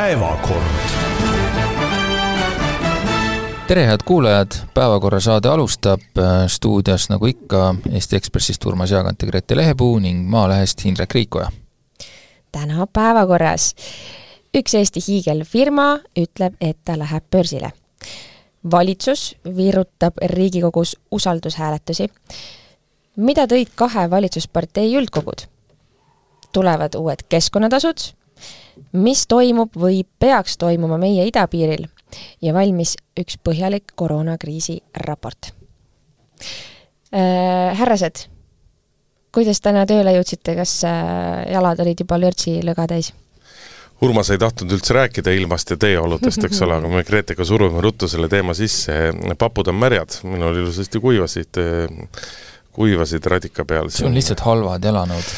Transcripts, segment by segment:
päevakord. tere, head kuulajad, Päevakorra saade alustab stuudios nagu ikka Eesti Ekspressist Urmas Jaagant ja Grete Lehepuu ning Maalehest Hindrek Riikoja. täna päevakorras üks Eesti hiigelfirma ütleb, et ta läheb börsile. valitsus virutab Riigikogus usaldushääletusi. mida tõid kahe valitsuspartei üldkogud? tulevad uued keskkonnatasud, mis toimub või peaks toimuma meie idapiiril ja valmis üks põhjalik koroonakriisi raport äh,. härrased, kuidas täna tööle jõudsite, kas äh, jalad olid juba lörtsilõga täis? Urmas ei tahtnud üldse rääkida ilmast ja teeoludest, eks ole, aga me Gretega surume ruttu selle teema sisse, papud on märjad, minul ilusasti kuivasid kuivasid radika peal. see on lihtsalt halvad jalanõud.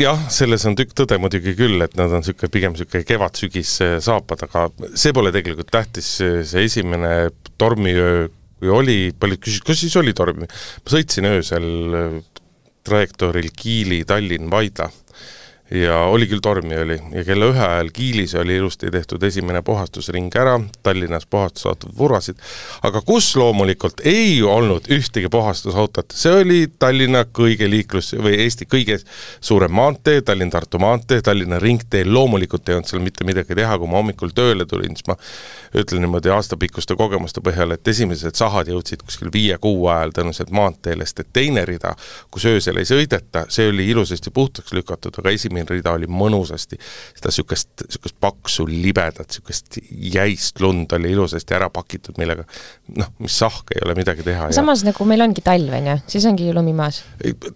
Jah, selles on tükk tõde muidugi küll, et nad on niisugune, pigem niisugune kevad-sügis saapad, aga see pole tegelikult tähtis, see esimene tormiöö, kui oli, paljud küsisid, kas siis oli torm? ma sõitsin öösel trajektooril Kiili-Tallinn-Vaidla ja oli küll tormi oli. Ja kella ühe ajal Kiilis oli ilusti tehtud esimene puhastusring ära, Tallinnas puhastusautod vurvasid, aga kus loomulikult ei olnud ühtegi puhastusautot, see oli Tallinna kõige liiklus- või Eesti kõige suurem maantee, Tallinn-Tartu maantee, Tallinna ringtee, loomulikult ei olnud seal mitte midagi teha, kui ma hommikul tööle tulin, siis ma ütlen niimoodi aastapikkuste kogemuste põhjal, et esimesed sahad jõudsid kuskil viie-kuu ajal tõenäoliselt maanteele, sest et teine rida, kus öösel ei sõideta, see oli ilusasti puhtaks lükatud, aga esimene esimene rida oli mõnusasti, seda niisugust, niisugust paksu libedat, niisugust jäist lund oli ilusasti ära pakitud, millega noh, mis sahk, ei ole midagi teha. samas ja... nagu meil ongi talv, on ju, siis ongi ju lumi maas.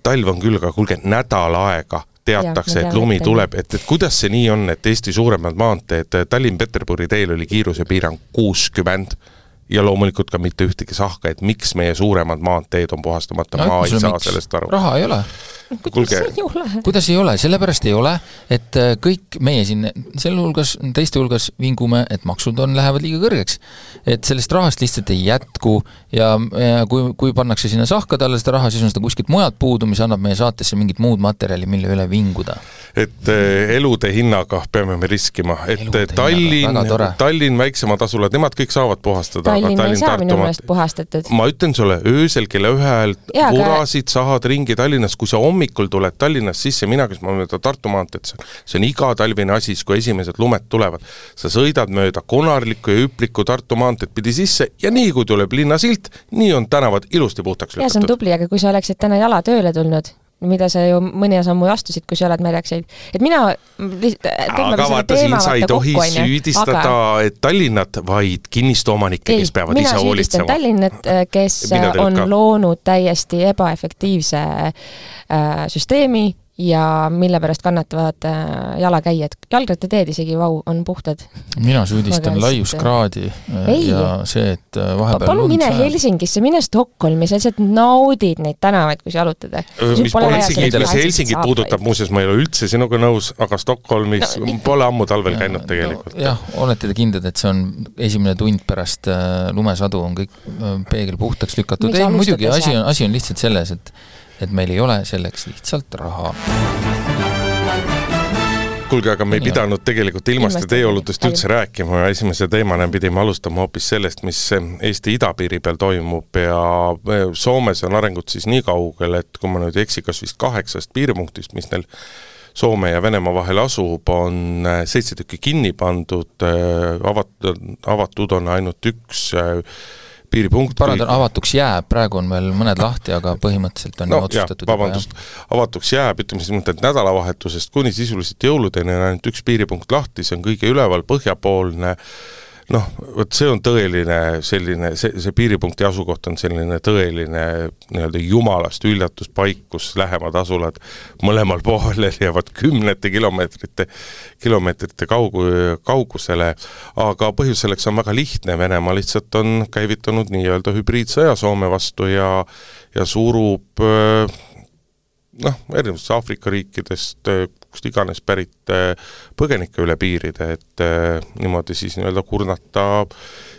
talv on küll, aga kuulge, nädal aega teatakse, et lumi tuleb, et, et kuidas see nii on, et Eesti suuremad maanteed, Tallinn-Peterburi teel oli kiirusepiirang kuuskümmend ja loomulikult ka mitte ühtegi sahka, et miks meie suuremad maanteed on puhastamata no,, ma ei saa miks? sellest aru. raha ei ole kuidas ei ole? kuidas ei ole, sellepärast ei ole, et äh, kõik meie siin, sealhulgas, teiste hulgas vingume, et maksud on, lähevad liiga kõrgeks. et sellest rahast lihtsalt ei jätku ja, ja kui, kui pannakse sinna sahkade alla seda raha, siis on seda kuskilt mujalt puudu, mis annab meie saatesse mingit muud materjali, mille üle vinguda. et äh, elude hinnaga peame me riskima, et elude Tallinn, Tallinn, väiksemad asulad, nemad kõik saavad puhastada. Tallinn, Tallinn ei saa minu meelest puhastatud. ma ütlen sulle, öösel kella ühe ajal vurasid aga... sahad ringi Tallinnas, kui sa hommikul tuled Tallinnast sisse, mina, kes ma mööda Tartu maanteed, see on igatalvine asi, siis kui esimesed lumed tulevad, sa sõidad mööda konarlikku ja hüplikku Tartu maanteed pidi sisse ja nii, kui tuleb linnasilt, nii on tänavad ilusti puhtaks lükatud. jaa, see on tubli, aga kui sa oleksid täna jala tööle tulnud, mida sa ju mõne sammu astusid, kui sa oled märjakseid. et mina aga vaata, siin sa ei tohi kokku, süüdistada aga... Tallinnat, vaid kinnistuomanikke, kes peavad ise hoolitsema. Tallinnat, kes on loonud täiesti ebaefektiivse äh, süsteemi ja mille pärast kannatavad äh, jalakäijad. jalgrattateed isegi, vau, on puhtad. mina süüdistan laiuskraadi äh, Ei. ja see, et äh, vahepeal palun mine sajab. Helsingisse, mine Stockholmi, sa lihtsalt naudid neid tänavaid, kui sa jalutad. mis pole Helsingit, Helsingit puudutab, muuseas ma ei ole üldse sinuga nõus, aga Stockholmis no, pole ammu talvel ja, käinud tegelikult no,. jah, olete te kindlad, et see on esimene tund pärast lumesadu on kõik peegel puhtaks lükatud? ei, muidugi, asi on, asi on lihtsalt selles, et et meil ei ole selleks lihtsalt raha. Kuulge, aga me ei pidanud tegelikult ilmast ja teeoludest üldse rääkima, esimese teemana pidime alustama hoopis sellest, mis Eesti idapiiri peal toimub ja e, Soomes on arengud siis nii kaugel, et kui ma nüüd ei eksi, kas vist kaheksast piiripunktist, mis neil Soome ja Venemaa vahel asub, on e, seitse tükki kinni pandud, e, avatud, avatud on ainult üks piiripunkt. parandan avatuks jääb, praegu on veel mõned lahti, aga põhimõtteliselt on no, ju otsustatud. vabandust, avatuks jääb, ütleme siis niimoodi, et nädalavahetusest kuni sisuliselt jõuludeni on ainult üks piiripunkt lahti, see on kõige üleval põhjapoolne äh, noh, vot see on tõeline selline, see, see piiripunkti asukoht on selline tõeline nii-öelda jumalast üllatuspaik, kus lähemad asulad mõlemal pool jäävad kümnete kilomeetrite, kilomeetrite kaugu-, kaugusele, aga põhjus selleks on väga lihtne, Venemaa lihtsalt on käivitunud nii-öelda hübriidsõja Soome vastu ja ja surub noh, erinevatest Aafrika riikidest kust iganes pärit põgenikke üle piiride, et niimoodi siis nii-öelda kurnata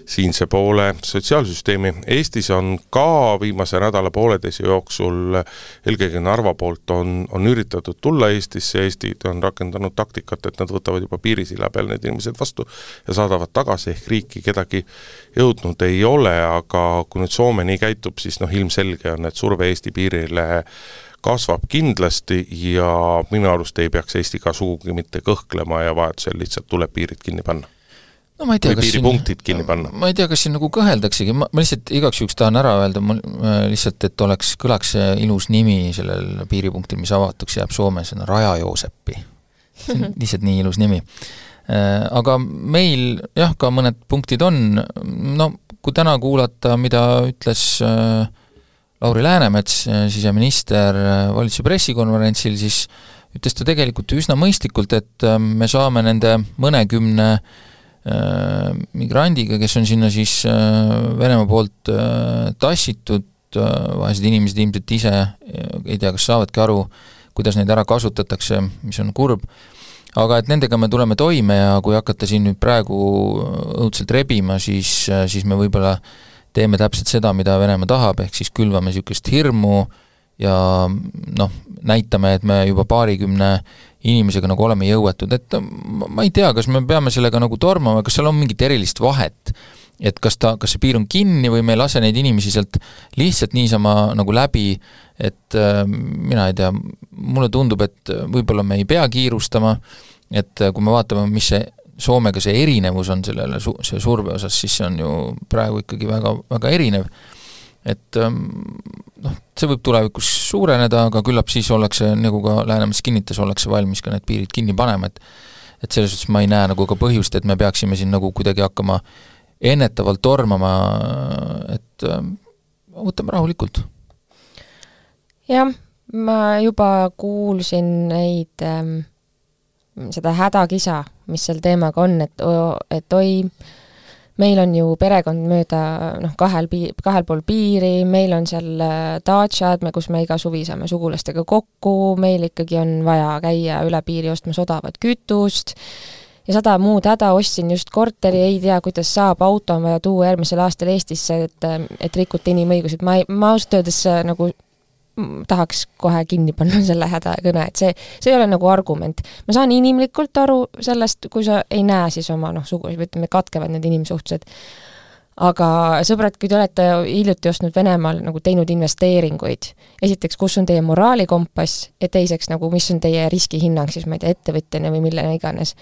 siinse poole sotsiaalsüsteemi. Eestis on ka viimase nädala-pooleteise jooksul eelkõige Narva poolt on, on üritatud tulla Eestisse, Eesti on rakendanud taktikat, et nad võtavad juba piirisilla peal need inimesed vastu ja saadavad tagasi, ehk riiki kedagi jõudnud ei ole, aga kui nüüd Soome nii käitub, siis noh, ilmselge on, et surve Eesti piirile kasvab kindlasti ja minu arust ei peaks Eesti ka sugugi mitte kõhklema ja vajadusel lihtsalt tuleb piirid kinni panna no ma ei tea, kas piiripunktid kinni panna? ma ei tea, kas siin nagu kõheldaksegi, ma, ma lihtsalt igaks juhuks tahan ära öelda, mul äh, lihtsalt, et oleks, kõlaks see ilus nimi sellel piiripunktil, mis avatuks jääb Soome, see on Raja-Joosepi. see on lihtsalt nii ilus nimi. Äh, aga meil jah, ka mõned punktid on, no kui täna kuulata, mida ütles äh, Lauri Läänemets, siseminister, valitsuse pressikonverentsil, siis ütles ta tegelikult üsna mõistlikult, et me saame nende mõnekümne äh, Äh, migrandiga, kes on sinna siis äh, Venemaa poolt äh, tassitud, vaesed inimesed ilmselt ise ei tea, kas saavadki aru, kuidas neid ära kasutatakse, mis on kurb, aga et nendega me tuleme toime ja kui hakata siin nüüd praegu õudselt rebima, siis, siis me võib-olla teeme täpselt seda, mida Venemaa tahab, ehk siis külvame niisugust hirmu ja noh, näitame, et me juba paarikümne inimesega nagu oleme jõuetud, et ma ei tea, kas me peame sellega nagu tormama, kas seal on mingit erilist vahet, et kas ta, kas see piir on kinni või me ei lase neid inimesi sealt lihtsalt niisama nagu läbi, et äh, mina ei tea, mulle tundub, et võib-olla me ei pea kiirustama, et kui me vaatame, mis see Soomega see erinevus on sellele su-, see surve osas, siis see on ju praegu ikkagi väga, väga erinev et ähm, noh, see võib tulevikus suureneda, aga küllap siis ollakse, nagu ka Läänemets kinnitas, ollakse valmis ka need piirid kinni panema, et et selles suhtes ma ei näe nagu ka põhjust, et me peaksime siin nagu kuidagi hakkama ennetavalt tormama, et ähm, võtame rahulikult. jah, ma juba kuulsin neid ähm,, seda hädakisa, mis seal teemaga on, et, et oi, meil on ju perekond mööda noh, kahel pii-, kahel pool piiri, meil on seal daatšad, me, kus me iga suvi saame sugulastega kokku, meil ikkagi on vaja käia üle piiri ostmas odavat kütust ja sada muud häda, ostsin just korteri, ei tea, kuidas saab, auto on vaja tuua järgmisel aastal Eestisse, et, et rikuti inimõigused, ma ei, ma ausalt öeldes nagu tahaks kohe kinni panna selle hädakõne, et see, see ei ole nagu argument. ma saan inimlikult aru sellest, kui sa ei näe siis oma noh, või ütleme, katkevad need inimsuhted, aga sõbrad, kui te olete hiljuti ostnud Venemaal nagu teinud investeeringuid, esiteks, kus on teie moraalikompass ja teiseks nagu, mis on teie riskihinnang siis, ma ei tea, ettevõtjana või millena iganes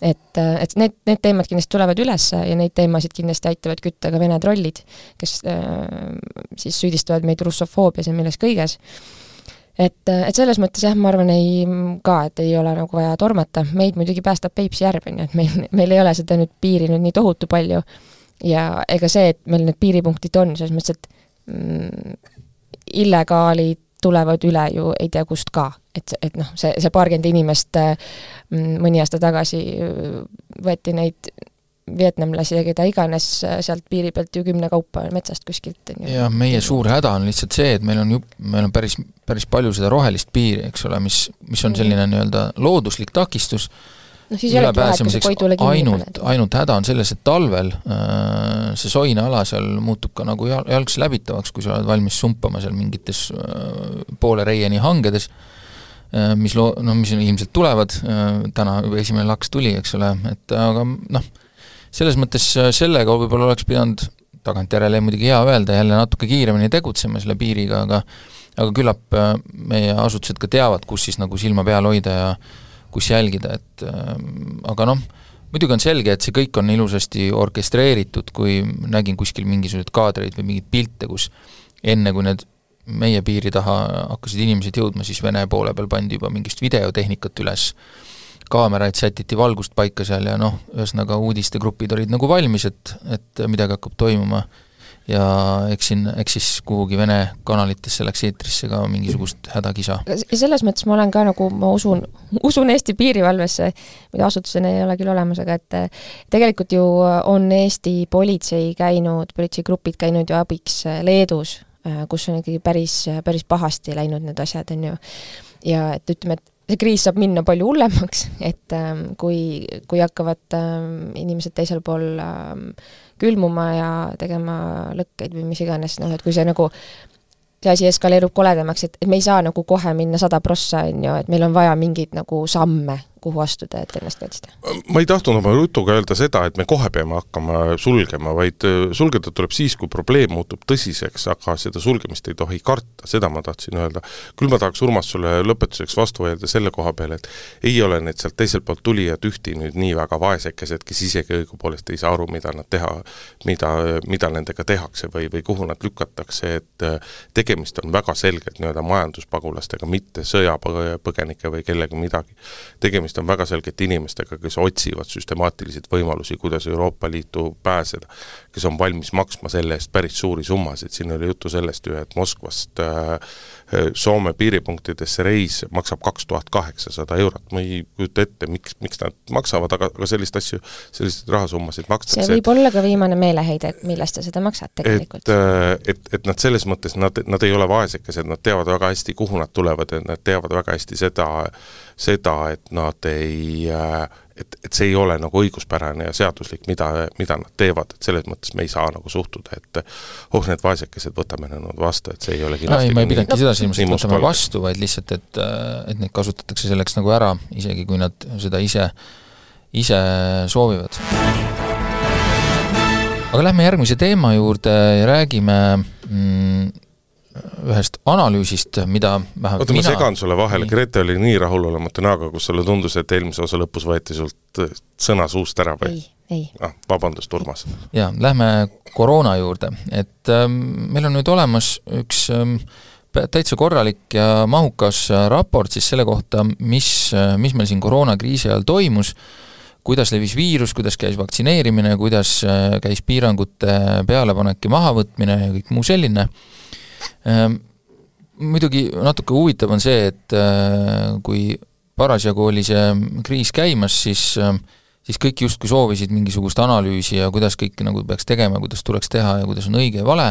et, et need, need teemad kindlasti tulevad üles ja neid teemasid kindlasti aitavad kütta ka Vene trollid, kes äh, siis süüdistavad meid russofoobias ja milles kõiges. et, et selles mõttes jah, ma arvan, ei, ka, et ei ole nagu vaja tormata, meid muidugi päästab Peipsi järv, on ju, et meil, meil ei ole seda nüüd piiri nüüd nii tohutu palju ja ega see, et meil need piiripunktid on, selles mõttes, et mm, illegaalid tulevad üle ju ei tea kust ka, et, et noh, see, see paarkümmend inimest mm, mõni aasta tagasi võeti neid vietnamlasi ja keda iganes sealt piiri pealt ju kümne kaupa metsast kuskilt, jah, meie suur häda on lihtsalt see, et meil on ju, meil on päris, päris palju seda rohelist piiri, eks ole, mis, mis on selline nii-öelda looduslik takistus, no siis ei olegi vahet, kui sa Koidule kinni ainult, paned. ainult häda on selles, et talvel äh, see soine ala seal muutub ka nagu jal-, jalgsi läbitavaks, kui sa oled valmis sumpama seal mingites äh, poole reieni hangedes äh,, mis loo-, noh, mis ilmselt tulevad täna juba esimene laks tuli, eks ole, et aga noh, selles mõttes sellega võib-olla oleks pidanud tagantjärele muidugi hea öelda, jälle natuke kiiremini tegutsema selle piiriga, aga aga küllap meie asutused ka teavad, kus siis nagu silma peal hoida ja kus jälgida, et äh, aga noh, muidugi on selge, et see kõik on ilusasti orkestreeritud, kui nägin kuskil mingisuguseid kaadreid või mingeid pilte, kus enne, kui need meie piiri taha hakkasid inimesed jõudma, siis Vene poole peal pandi juba mingist videotehnikat üles, kaameraid sätiti valgust paika seal ja noh, ühesõnaga uudistegrupid olid nagu valmis, et, et midagi hakkab toimuma ja eks siin, eks siis kuhugi Vene kanalitesse läks eetrisse ka mingisugust hädakisa. selles mõttes ma olen ka nagu, ma usun, usun Eesti piirivalvesse, mida asutusena ei ole küll olemas, aga et eh, tegelikult ju on Eesti politsei käinud, politseigrupid käinud ju abiks eh, Leedus, eh, kus on ikkagi päris, päris pahasti läinud need asjad, on ju. ja et ütleme, et see kriis saab minna palju hullemaks, et kui, kui hakkavad inimesed teisel pool külmuma ja tegema lõkkeid või mis iganes, noh et kui see nagu see asi eskaleerub koledamaks, et, et me ei saa nagu kohe minna sada prossa, on ju, et meil on vaja mingeid nagu samme kuhu astuda, et ennast kaitsta? ma ei tahtnud oma jutuga öelda seda, et me kohe peame hakkama sulgema, vaid äh, sulgeda tuleb siis, kui probleem muutub tõsiseks, aga seda sulgemist ei tohi karta, seda ma tahtsin öelda. küll ma tahaks, Urmas, sulle lõpetuseks vastu öelda selle koha peale, et ei ole need sealt teiselt poolt tulijad ühti nüüd nii väga vaesekesed, kes isegi õigupoolest ei saa aru, mida nad teha, mida, mida nendega tehakse või, või kuhu nad lükatakse, et äh, tegemist on väga selgelt nii-öelda majanduspagulastega, mitte sõjapõgenike või kellegi midagi. tegemist tegemist on väga selgelt inimestega, kes otsivad süstemaatiliselt võimalusi, kuidas Euroopa Liitu pääseda, kes on valmis maksma selle eest päris suuri summasid, siin oli juttu sellest ju, et Moskvast äh, Soome piiripunktidesse reis maksab kaks tuhat kaheksasada eurot, ma ei kujuta ette, miks, miks nad maksavad, aga, aga sellist asju, selliseid rahasummasid makstakse. see võib olla ka viimane meeleheide, et millest sa seda maksad tegelikult. et, äh, et, et nad selles mõttes, nad, nad ei ole vaesekesed, nad teavad väga hästi, kuhu nad tulevad ja nad teavad väga hästi seda, seda, et nad ei äh, et, et see ei ole nagu õiguspärane ja seaduslik, mida, mida nad teevad, et selles mõttes me ei saa nagu suhtuda, et oh, need vaesekesed, võtame nad vastu, et see ei ole kindlasti ei, ma ei pidanudki seda silmas, et võtame vastu, vaid lihtsalt, et, et neid kasutatakse selleks nagu ära, isegi kui nad seda ise, ise soovivad. aga lähme järgmise teema juurde ja räägime mm, ühest analüüsist, mida vähemalt oota, ma segan sulle vahele, Grete oli nii rahulolematu näoga, kus sulle tundus, et eelmise osa lõpus võeti sult äh, sõna suust ära või? ei, ei ah,. vabandust, Urmas. jaa, lähme koroona juurde, et ähm, meil on nüüd olemas üks ähm, täitsa korralik ja mahukas raport siis selle kohta, mis, äh, mis meil siin koroonakriisi ajal toimus, kuidas levis viirus, kuidas käis vaktsineerimine, kuidas äh, käis piirangute pealepanek ja mahavõtmine ja kõik muu selline muidugi natuke huvitav on see, et äh, kui parasjagu oli see kriis käimas, siis äh, siis kõik justkui soovisid mingisugust analüüsi ja kuidas kõike nagu peaks tegema, kuidas tuleks teha ja kuidas on õige ja vale,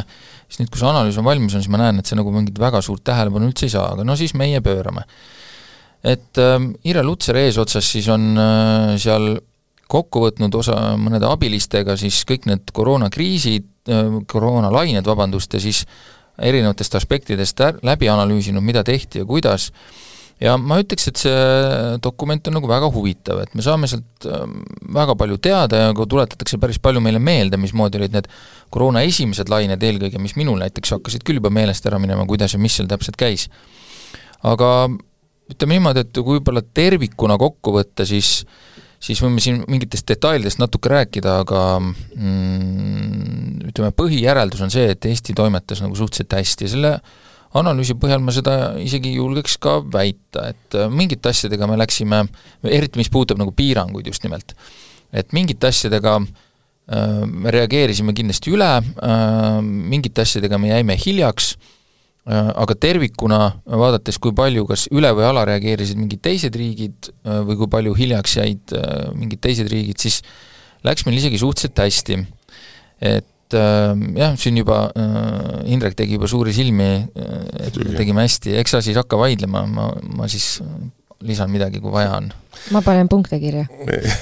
siis nüüd, kui see analüüs on valmis on, siis ma näen, et see nagu mingit väga suurt tähelepanu üldse ei saa, aga no siis meie pöörame. et äh, Ire Lutser eesotsas siis on äh, seal kokku võtnud osa mõnede abilistega siis kõik need koroonakriisid äh,, koroonalained, vabandust, ja siis erinevatest aspektidest läbi analüüsinud, mida tehti ja kuidas, ja ma ütleks, et see dokument on nagu väga huvitav, et me saame sealt ähm, väga palju teada ja ka tuletatakse päris palju meile meelde, mismoodi olid need koroona esimesed lained eelkõige, mis minul näiteks hakkasid küll juba meelest ära minema, kuidas ja mis seal täpselt käis. aga ütleme niimoodi, et kui võib-olla tervikuna kokku võtta, siis siis võime siin mingitest detailidest natuke rääkida, aga mm, ütleme, põhijäreldus on see, et Eesti toimetas nagu suhteliselt hästi. Ja selle analüüsi põhjal ma seda isegi julgeks ka väita, et äh, mingite asjadega me läksime, eriti mis puudutab nagu piiranguid just nimelt, et mingite asjadega äh, me reageerisime kindlasti üle äh,, mingite asjadega me jäime hiljaks aga tervikuna vaadates, kui palju kas üle- või alareageerisid mingid teised riigid äh, või kui palju hiljaks jäid äh, mingid teised riigid, siis läks meil isegi suhteliselt hästi. et jah, siin juba Indrek tegi juba suuri silmi, et tegime hästi, eks sa siis hakka vaidlema, ma, ma siis lisan midagi, kui vaja on. ma panen punkte kirja Äh,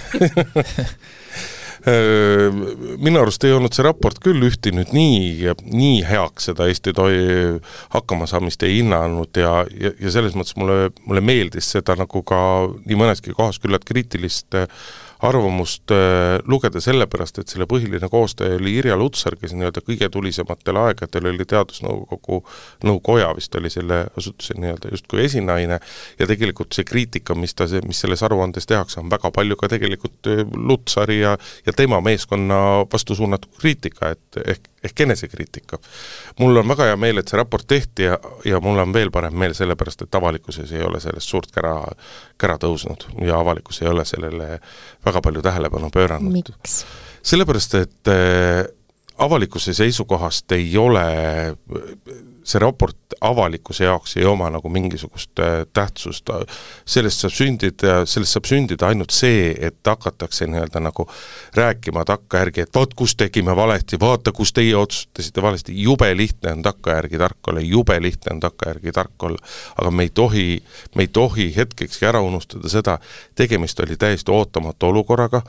minu arust ei olnud see raport küll ühti nüüd nii, nii heaks seda Eesti toi-, hakkamasaamist ei hinnanud ja, ja, ja selles mõttes mulle, mulle meeldis seda nagu ka nii mõneski kohas küllalt kriitilist äh, arvamust äh, lugeda sellepärast, et selle põhiline koostaja oli Irja Lutsar, kes nii-öelda kõige tulisematel aegadel oli Teadusnõukogu, nõukoja vist oli selle asutuse nii-öelda justkui esinaine, ja tegelikult see kriitika, mis ta, mis selles aruandes tehakse, on väga palju ka tegelikult äh, Lutsari ja, ja tema meeskonna vastu suunatud kriitika, et ehk ehk enesekriitika. mul on väga hea meel, et see raport tehti ja, ja mul on veel parem meel sellepärast, et avalikkuses ei ole sellest suurt kära, kära tõusnud ja avalikkus ei ole sellele väga palju tähelepanu pööranud. sellepärast, et äh, avalikkuse seisukohast ei ole see raport avalikkuse jaoks ei oma nagu mingisugust äh, tähtsust, sellest saab sündida, sellest saab sündida ainult see, et hakatakse nii-öelda nagu rääkima takkajärgi, et vot kus tegime valesti, vaata, kus teie otsustasite valesti, jube lihtne on takkajärgi tark olla, jube lihtne on takkajärgi tark olla, aga me ei tohi, me ei tohi hetkekski ära unustada seda, tegemist oli täiesti ootamatu olukorraga,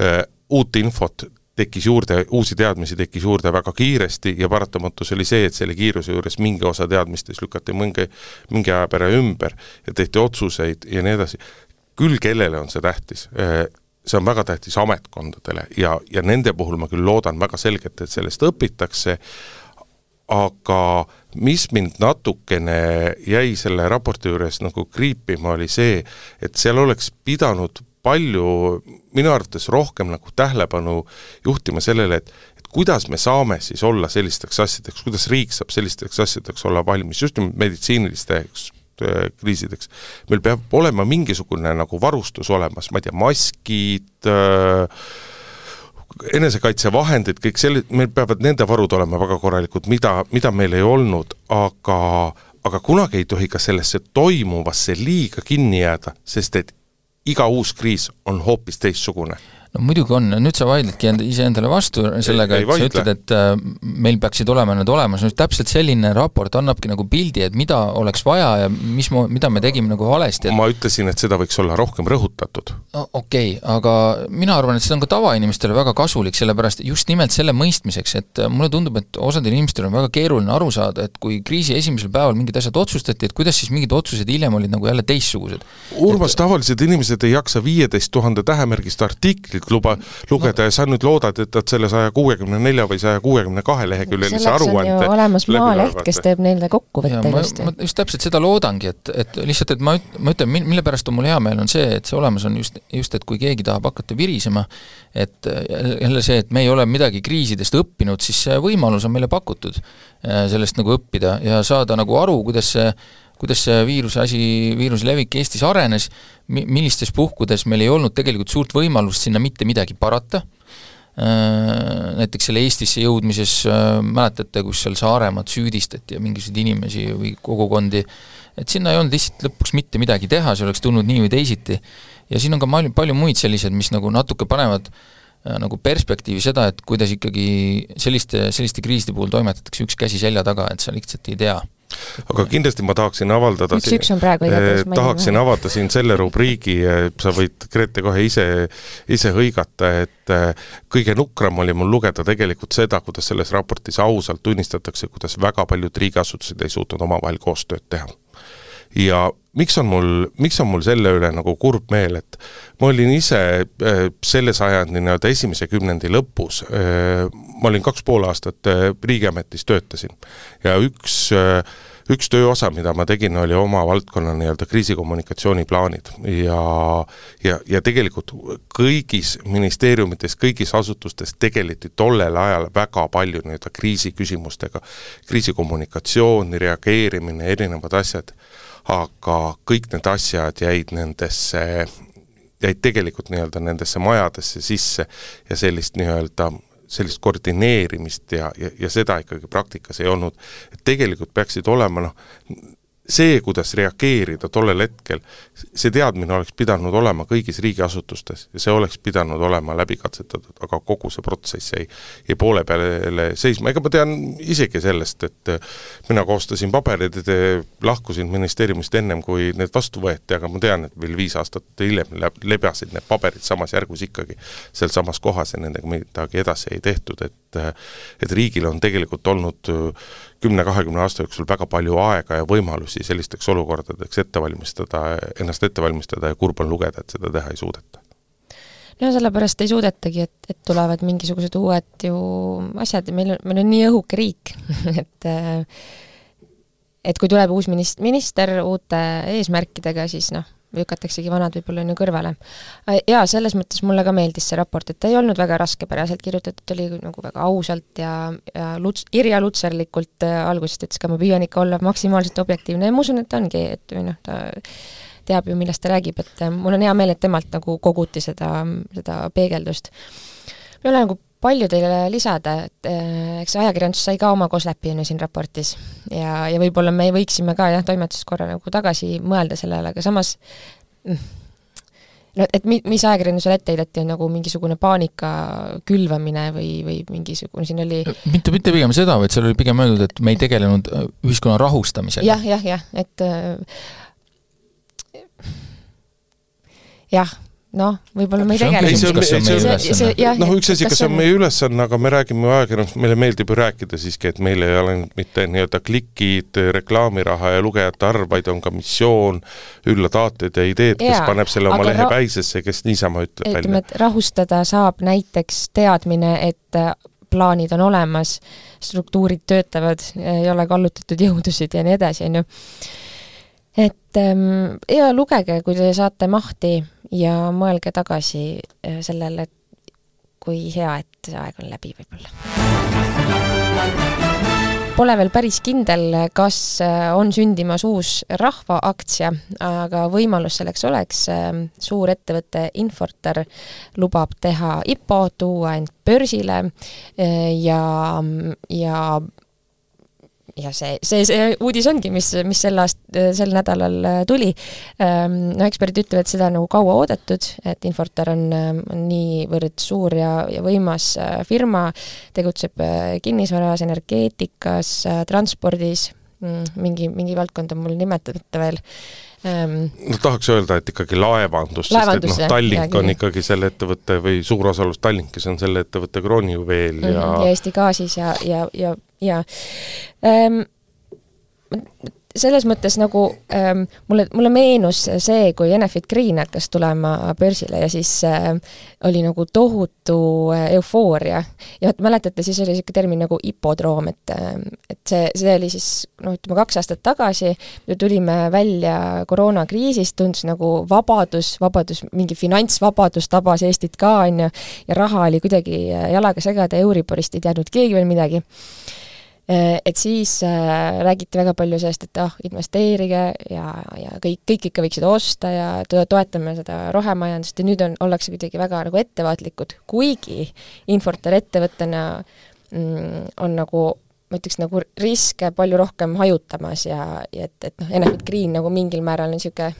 äh, uut infot tekkis juurde, uusi teadmisi tekkis juurde väga kiiresti ja paratamatus oli see, et selle kiiruse juures mingi osa teadmistest lükati mingi, mingi aja pärast ümber ja tehti otsuseid ja nii edasi. küll kellele on see tähtis? Äh, see on väga tähtis ametkondadele ja, ja nende puhul ma küll loodan väga selgelt, et sellest õpitakse, aga mis mind natukene jäi selle raporti juures nagu kriipima, oli see, et seal oleks pidanud palju minu arvates rohkem nagu tähelepanu juhtima sellele, et et kuidas me saame siis olla sellisteks asjadeks, kuidas riik saab sellisteks asjadeks olla valmis, just nimelt meditsiinilisteks äh, kriisideks. meil peab olema mingisugune nagu varustus olemas, ma ei tea, maskid äh,, enesekaitsevahendid, kõik selle, meil peavad nende varud olema väga korralikud, mida, mida meil ei olnud, aga aga kunagi ei tohi ka sellesse toimuvasse liiga kinni jääda, sest et iga uus kriis on hoopis teistsugune no muidugi on, nüüd sa vaidledki end, iseendale vastu sellega, et sa ütled, et äh, meil peaksid olema need olemas, no täpselt selline raport annabki nagu pildi, et mida oleks vaja ja mis, mida me tegime nagu valesti. Et.... ma ütlesin, et seda võiks olla rohkem rõhutatud. Okei okay,, aga mina arvan, et see on ka tavainimestele väga kasulik, sellepärast just nimelt selle mõistmiseks, et äh, mulle tundub, et osadel inimestel on väga keeruline aru saada, et kui kriisi esimesel päeval mingid asjad otsustati, et kuidas siis mingid otsused hiljem olid nagu jälle teistsugused. Urmas et..., tavalised inimesed ei jaksa viieteist tuhande tähemärgist artiklit artiklit luba, lugeda ja sa nüüd loodad, et nad selle saja kuuekümne nelja või saja kuuekümne kahe leheküljelise aruande olemas Maaleht, kes teeb neile kokkuvõtte ilusti. ma just täpselt seda loodangi, et, et lihtsalt, et ma üt-, ma ütlen, mille pärast on mul hea meel, on see, et see olemas on just, just et kui keegi tahab hakata virisema, et jälle see, et me ei ole midagi kriisidest õppinud, siis see võimalus on meile pakutud äh, sellest nagu õppida ja saada nagu aru, kuidas see kuidas see viiruse asi, viiruse levik Eestis arenes, mi-, millistes puhkudes meil ei olnud tegelikult suurt võimalust sinna mitte midagi parata, äh, näiteks selle Eestisse jõudmises äh, mäletate, kus seal Saaremaad süüdistati ja mingisuguseid inimesi või kogukondi, et sinna ei olnud lihtsalt lõpuks mitte midagi teha, see oleks tulnud nii või teisiti. ja siin on ka palju, palju muid selliseid, mis nagu natuke panevad äh, nagu perspektiivi seda, et kuidas ikkagi selliste, selliste kriiside puhul toimetatakse üks käsi selja taga, et sa lihtsalt ei tea aga kindlasti ma tahaksin avaldada üks, üks on praegu igatahes eh, tahaksin avada siin selle rubriigi, sa võid, Grete, kohe ise, ise hõigata, et eh, kõige nukram oli mul lugeda tegelikult seda, kuidas selles raportis ausalt tunnistatakse, kuidas väga paljud riigiasutused ei suutnud omavahel koostööd teha ja miks on mul, miks on mul selle üle nagu kurb meel, et ma olin ise äh, selle sajandi nii-öelda esimese kümnendi lõpus, äh, ma olin kaks pool aastat äh, riigiametis, töötasin. Ja üks üks tööosa, mida ma tegin, oli oma valdkonna nii-öelda kriisikommunikatsiooniplaanid. Ja ja, ja tegelikult kõigis ministeeriumites, kõigis asutustes tegeleti tollel ajal väga palju nii-öelda kriisiküsimustega, kriisikommunikatsiooni, reageerimine, erinevad asjad aga kõik need asjad jäid nendesse, jäid tegelikult nii-öelda nendesse majadesse sisse ja sellist nii-öelda sellist koordineerimist ja, ja, ja seda ikkagi praktikas ei olnud. et tegelikult peaksid olema noh, see, kuidas reageerida tollel hetkel, see teadmine oleks pidanud olema kõigis riigiasutustes ja see oleks pidanud olema läbi katsetatud, aga kogu see protsess jäi, jäi poole peale seisma, ega ma tean isegi sellest, et mina koostasin paberid, lahkusin ministeeriumist ennem, kui need vastu võeti, aga ma tean, et veel viis aastat hiljem lebasid need paberid samas järgus ikkagi sealsamas kohas ja nendega midagi edasi ei tehtud, et et riigil on tegelikult olnud kümne-kahekümne aasta jooksul väga palju aega ja võimalusi sellisteks olukordadeks ette valmistada, ennast ette valmistada ja kurb on lugeda, et seda teha ei suudeta. No sellepärast ei suudetagi, et, et tulevad mingisugused uued ju asjad. Ja meil on, meil on nii õhuke riik et et kui tuleb uus minist-, minister uute eesmärkidega, siis noh, lükataksegi vanad võib-olla on ju kõrvale. jaa, selles mõttes mulle ka meeldis see raport, et ta ei olnud väga raskepäraselt kirjutatud, oli nagu väga ausalt ja, ja Luts-, Irja Lutserlikult äh, algusest ütles ka, ma püüan ikka olla maksimaalselt objektiivne ja ma usun, et ta ongi, et või noh, ta teab ju, millest ta räägib, et äh, mul on hea meel, et temalt nagu koguti seda, seda peegeldust. ma ei ole nagu palju teile lisada, et äh, eks ajakirjandus sai ka oma koslepi on ju siin raportis ja, ja võib-olla me võiksime ka jah, toimetuses korra nagu tagasi mõelda sellele, aga samas mm, no et mi-, mis ajakirjandusele ette heideti, on nagu mingisugune paanika külvamine või, või mingisugune, siin oli mitte, mitte pigem seda, vaid seal oli pigem öeldud, et me ei tegelenud äh, ühiskonna rahustamisega ja,. jah, jah, jah, et jah, noh, võib-olla me ei tegele noh, üks asi, kas see on meie ülesanne, aga me räägime ajakirjandusest, meile meeldib ju rääkida siiski, et meil ei ole mitte nii-öelda klikid, reklaamiraha ja lugejate arv, vaid on ka missioon, üllad aated ja ideed, kes paneb selle oma lehe päisesse, kes niisama ütleb välja. ütleme, et rahustada saab näiteks teadmine, et äh, plaanid on olemas, struktuurid töötavad, ei ole kallutatud jõudusid ja nii edasi, on ju et ähm, ja lugege, kui te saate mahti ja mõelge tagasi äh, sellele, kui hea, et see aeg on läbi võib-olla. Pole veel päris kindel, kas äh, on sündimas uus rahvaaktsia, aga võimalus selleks oleks. Ähm, suur ettevõte Infortar lubab teha IPO, tuua end börsile äh, ja, ja ja see, see, see uudis ongi, mis, mis sel aast-, sel nädalal äh, tuli. Ähm, no eksperdid ütlevad, seda on nagu kaua oodatud, et Infortar on, ähm, on niivõrd suur ja, ja võimas äh, firma, tegutseb äh, kinnisvaras, energeetikas, transpordis, mm, mingi, mingi valdkond on mul nimetamata veel ähm,. no tahaks öelda, et ikkagi laevandus, sest et noh, Tallink on ikkagi selle ettevõtte või suur osalus Tallinkis on selle ettevõtte kroonijuveel ja mm -hmm, ja Eesti Gaasis ja, ja, ja jaa ähm,. Selles mõttes nagu ähm, mulle, mulle meenus see, kui Enefit Green hakkas tulema börsile ja siis äh, oli nagu tohutu äh, eufooria. ja et mäletate, siis oli niisugune termin nagu hipodroom, et äh, et see, see oli siis noh, ütleme kaks aastat tagasi, tulime välja koroonakriisist, tundus nagu vabadus, vabadus, mingi finantsvabadus tabas Eestit ka, on ju, ja raha oli kuidagi jalaga segada, Euriborist ei teadnud keegi veel midagi Äh, et siis äh, räägiti väga palju sellest, et ah, investeerige ja, ja kõik, kõik ikka võiksid osta ja to toetame seda rohemajandust. Ja nüüd on, ollakse kuidagi väga nagu ettevaatlikud, kuigi Infortar ettevõttena mm, on nagu ma ütleks nagu riske palju rohkem hajutamas ja, ja et, et noh, Enefit Green nagu mingil määral on niisugune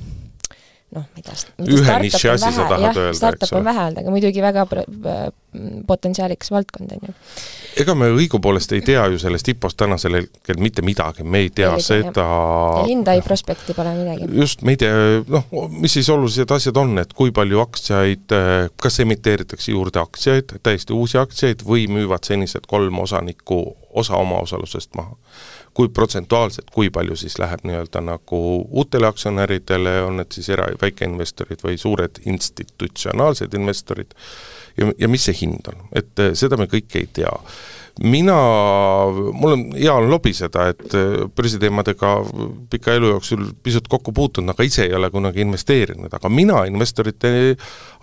noh, ei tea, ühe niši asi sa tahad öelda, eks startup on vähe olnud, aga muidugi väga potentsiaalikas valdkond, on ju. ega me õigupoolest ei tea ju sellest IPO-st tänasel hetkel mitte midagi, me ei tea ei seda hinda ei prospekti pole midagi. just, me ei tea, noh, mis siis olulised asjad on, et kui palju aktsiaid, kas emiteeritakse juurde aktsiaid, täiesti uusi aktsiaid, või müüvad senised kolm osanikku osa omaosalusest maha kui protsentuaalselt, kui palju siis läheb nii-öelda nagu uutele aktsionäridele, on need siis era- väikeinvestorid või suured institutsionaalsed investorid, ja, ja mis see hind on, et eh, seda me kõike ei tea mina, mul on hea on lobiseda, et äh, börsiteemadega pika elu jooksul pisut kokku puutunud, aga ise ei ole kunagi investeerinud, aga mina investorite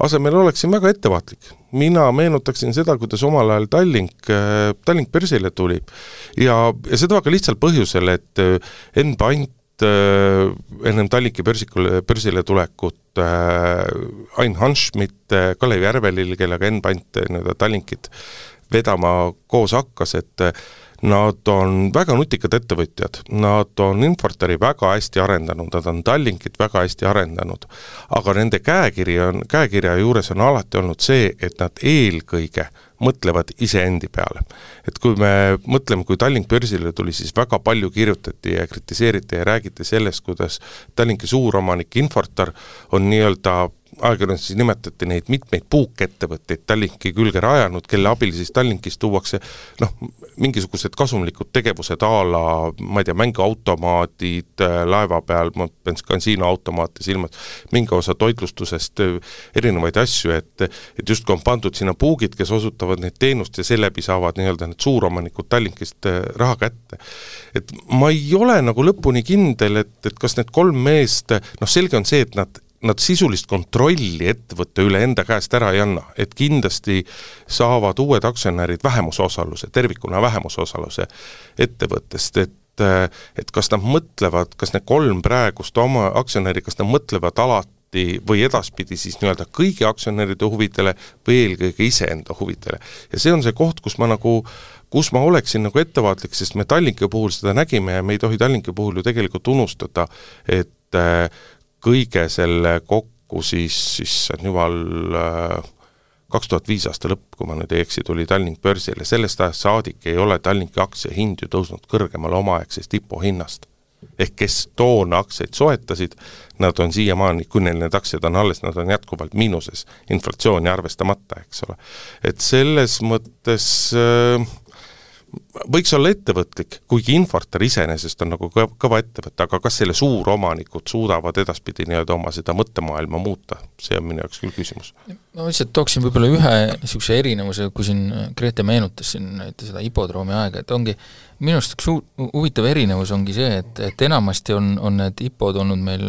asemel oleksin väga ettevaatlik. mina meenutaksin seda, kuidas omal ajal Tallink, äh, Tallink börsile tuli ja, ja seda väga lihtsal põhjusel, et äh, Enn Pant ennem Tallinki börsikule, börsile tulekut Ain Hanschmidt, Kalev Järvelil, kellega Enn Pant nii-öelda Tallinkit vedama koos hakkas, et nad on väga nutikad ettevõtjad, nad on Infortari väga hästi arendanud, nad on Tallinkit väga hästi arendanud, aga nende käekiri on, käekirja juures on alati olnud see, et nad eelkõige mõtlevad iseendi peale. et kui me mõtleme, kui Tallink börsile tuli, siis väga palju kirjutati ja kritiseeriti ja räägiti sellest, kuidas Tallinki suuromanik Infortar on nii-öelda ajakirjanduses nimetati neid mitmeid puukettevõtteid Tallinki külge rajanud, kelle abil siis Tallinkis tuuakse noh, mingisugused kasumlikud tegevused a la ma ei tea, mänguautomaadid äh, laeva peal, ma pean kasiinoautomaate silmas, mingi osa toitlustusest, äh, erinevaid asju, et et justkui on pandud sinna puugid, kes osutavad neid teenust ja seeläbi saavad nii-öelda need suuromanikud Tallinkist äh, raha kätte. et ma ei ole nagu lõpuni kindel, et, et kas need kolm meest, noh selge on see, et nad nad sisulist kontrolli ettevõtte üle enda käest ära ei anna, et kindlasti saavad uued aktsionärid vähemusosaluse, tervikuna vähemusosaluse ettevõttest, et et kas nad mõtlevad, kas need kolm praegust oma aktsionäri, kas nad mõtlevad alati või edaspidi siis nii-öelda kõigi aktsionäride huvidele või eelkõige iseenda huvidele. ja see on see koht, kus ma nagu kus ma oleksin nagu ettevaatlik, sest me Tallinki puhul seda nägime ja me ei tohi Tallinki puhul ju tegelikult unustada, et kõige selle kokku siis, issand jumal äh,, kaks tuhat viis aasta lõpp, kui ma nüüd ei eksi, tuli Tallink börsile, sellest ajast saadik ei ole Tallinki aktsia hind ju tõusnud kõrgemale omaaegsest IPO hinnast ehk kes toona aktsiaid soetasid, nad on siiamaani, kui neil need aktsiad on alles, nad on jätkuvalt miinuses, inflatsiooni arvestamata, eks ole. et selles mõttes äh, võiks olla ettevõtlik, kuigi Infortar iseenesest on nagu kõva ettevõte, aga kas selle suuromanikud suudavad edaspidi nii-öelda oma seda mõttemaailma muuta, see on minu jaoks küll küsimus. ma lihtsalt tooksin võib-olla ühe niisuguse erinevuse, kui siin Grete meenutas siin seda hipodroomi aega, et ongi minu arust üks hu-, huvitav erinevus ongi see, et, et enamasti on, on need hipod olnud meil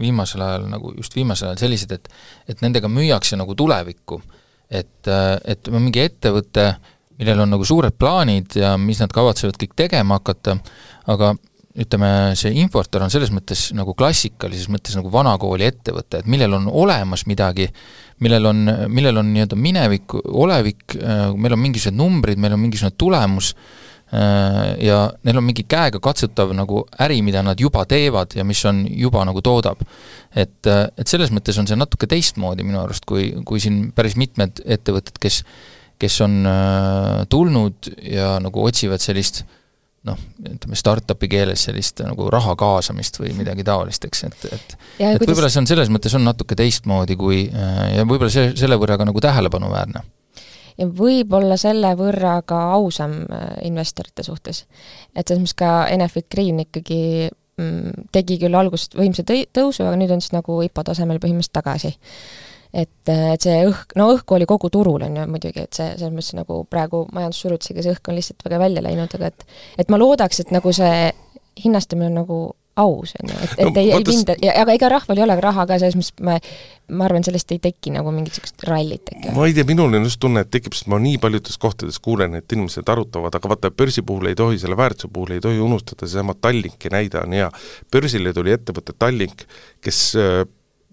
viimasel ajal nagu, just viimasel ajal sellised, et et nendega müüakse nagu tulevikku. et, et mingi ettevõte millel on nagu suured plaanid ja mis nad kavatsevad kõik tegema hakata, aga ütleme, see Infortar on selles mõttes nagu klassikalises mõttes nagu vanakooli ettevõte, et millel on olemas midagi, millel on, millel on nii-öelda minevik, olevik, meil on mingisugused numbrid, meil on mingisugune tulemus ja neil on mingi käega katsutav nagu äri, mida nad juba teevad ja mis on juba nagu toodab. et, et selles mõttes on see natuke teistmoodi minu arust, kui, kui siin päris mitmed ettevõtted, kes kes on äh, tulnud ja nagu otsivad sellist noh, ütleme startup'i keeles sellist nagu raha kaasamist või midagi taolist, eks, et, et ja, et võib-olla see on selles mõttes on natuke teistmoodi kui äh, ja võib-olla see, selle võrra ka nagu tähelepanuväärne. ja võib-olla selle võrra ka ausam äh, investorite suhtes. et selles mõttes ka Enefit Green ikkagi mm, tegi küll alguses võimsa tõusu, aga nüüd on siis nagu IPO tasemel põhimõtteliselt tagasi et, et see õhk, no õhku oli kogu turul, on ju muidugi, et see, selles mõttes nagu praegu majandussurutisega see õhk on lihtsalt väga välja läinud, aga et et ma loodaks, et nagu see hinnastamine on nagu aus, on ju, et, et no, ei, ei minda, aga ega rahval ei ole raha ka, selles mõttes ma ma arvan, sellest ei teki nagu mingit niisugust rallit äkki. ma ei tea, minul on just tunne, et tekib, sest ma nii paljudes kohtades kuulen, et inimesed arutavad, aga vaata, börsi puhul ei tohi, selle väärtuse puhul ei tohi unustada, seesama Tallinki näide on hea. börsile tuli ettevõte Tallink, kes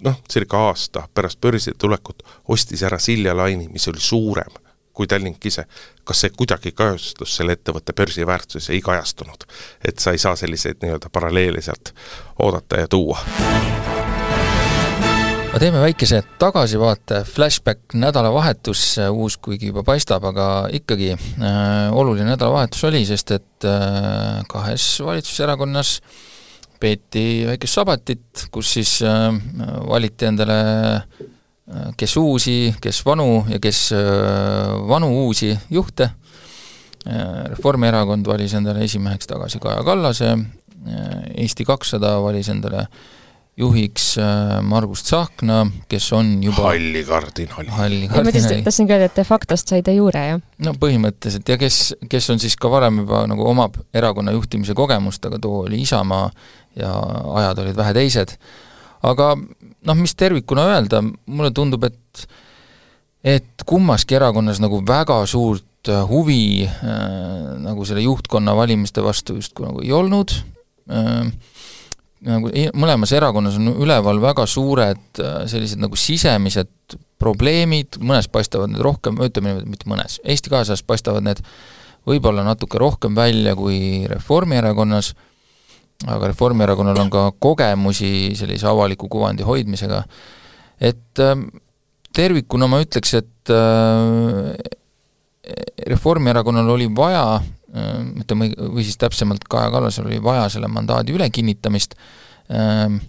noh, circa aasta pärast börsile tulekut ostis ära Silja Laini, mis oli suurem kui Tallink ise. kas see kuidagi kajastus selle ettevõtte börsiväärtuses, ei kajastunud. et sa ei saa selliseid nii-öelda paralleele sealt oodata ja tuua. aga teeme väikese tagasivaate, flashback nädalavahetus, uus kuigi juba paistab, aga ikkagi äh, oluline nädalavahetus oli, sest et äh, kahes valitsuserakonnas äh, peeti väikest sabatit, kus siis äh, valiti endale äh, kes uusi, kes vanu ja kes äh, vanu uusi juhte. Reformierakond valis endale esimeheks tagasi Kaja Kallase, Eesti kakssada valis endale juhiks Margus Tsahkna, kes on juba halli kardinali. halli kardinali. tahtsin ka öelda, et de factost sai de jure, jah? no põhimõtteliselt ja kes, kes on siis ka varem juba nagu omab erakonna juhtimise kogemust, aga too oli Isamaa ja ajad olid vähe teised. aga noh, mis tervikuna öelda, mulle tundub, et et kummaski erakonnas nagu väga suurt äh, huvi äh, nagu selle juhtkonna valimiste vastu justkui nagu ei olnud äh,, nagu mõlemas erakonnas on üleval väga suured äh, sellised nagu sisemised probleemid, mõnes paistavad need rohkem, ütleme niimoodi, mitte mõnes, Eesti kahesajas paistavad need võib-olla natuke rohkem välja kui Reformierakonnas aga Reformierakonnal on ka kogemusi sellise avaliku kuvandi hoidmisega, et äh, tervikuna ma ütleks, et äh, Reformierakonnal oli vaja ütleme, või siis täpsemalt Kaja Kallasel oli vaja selle mandaadi ülekinnitamist. Äh,,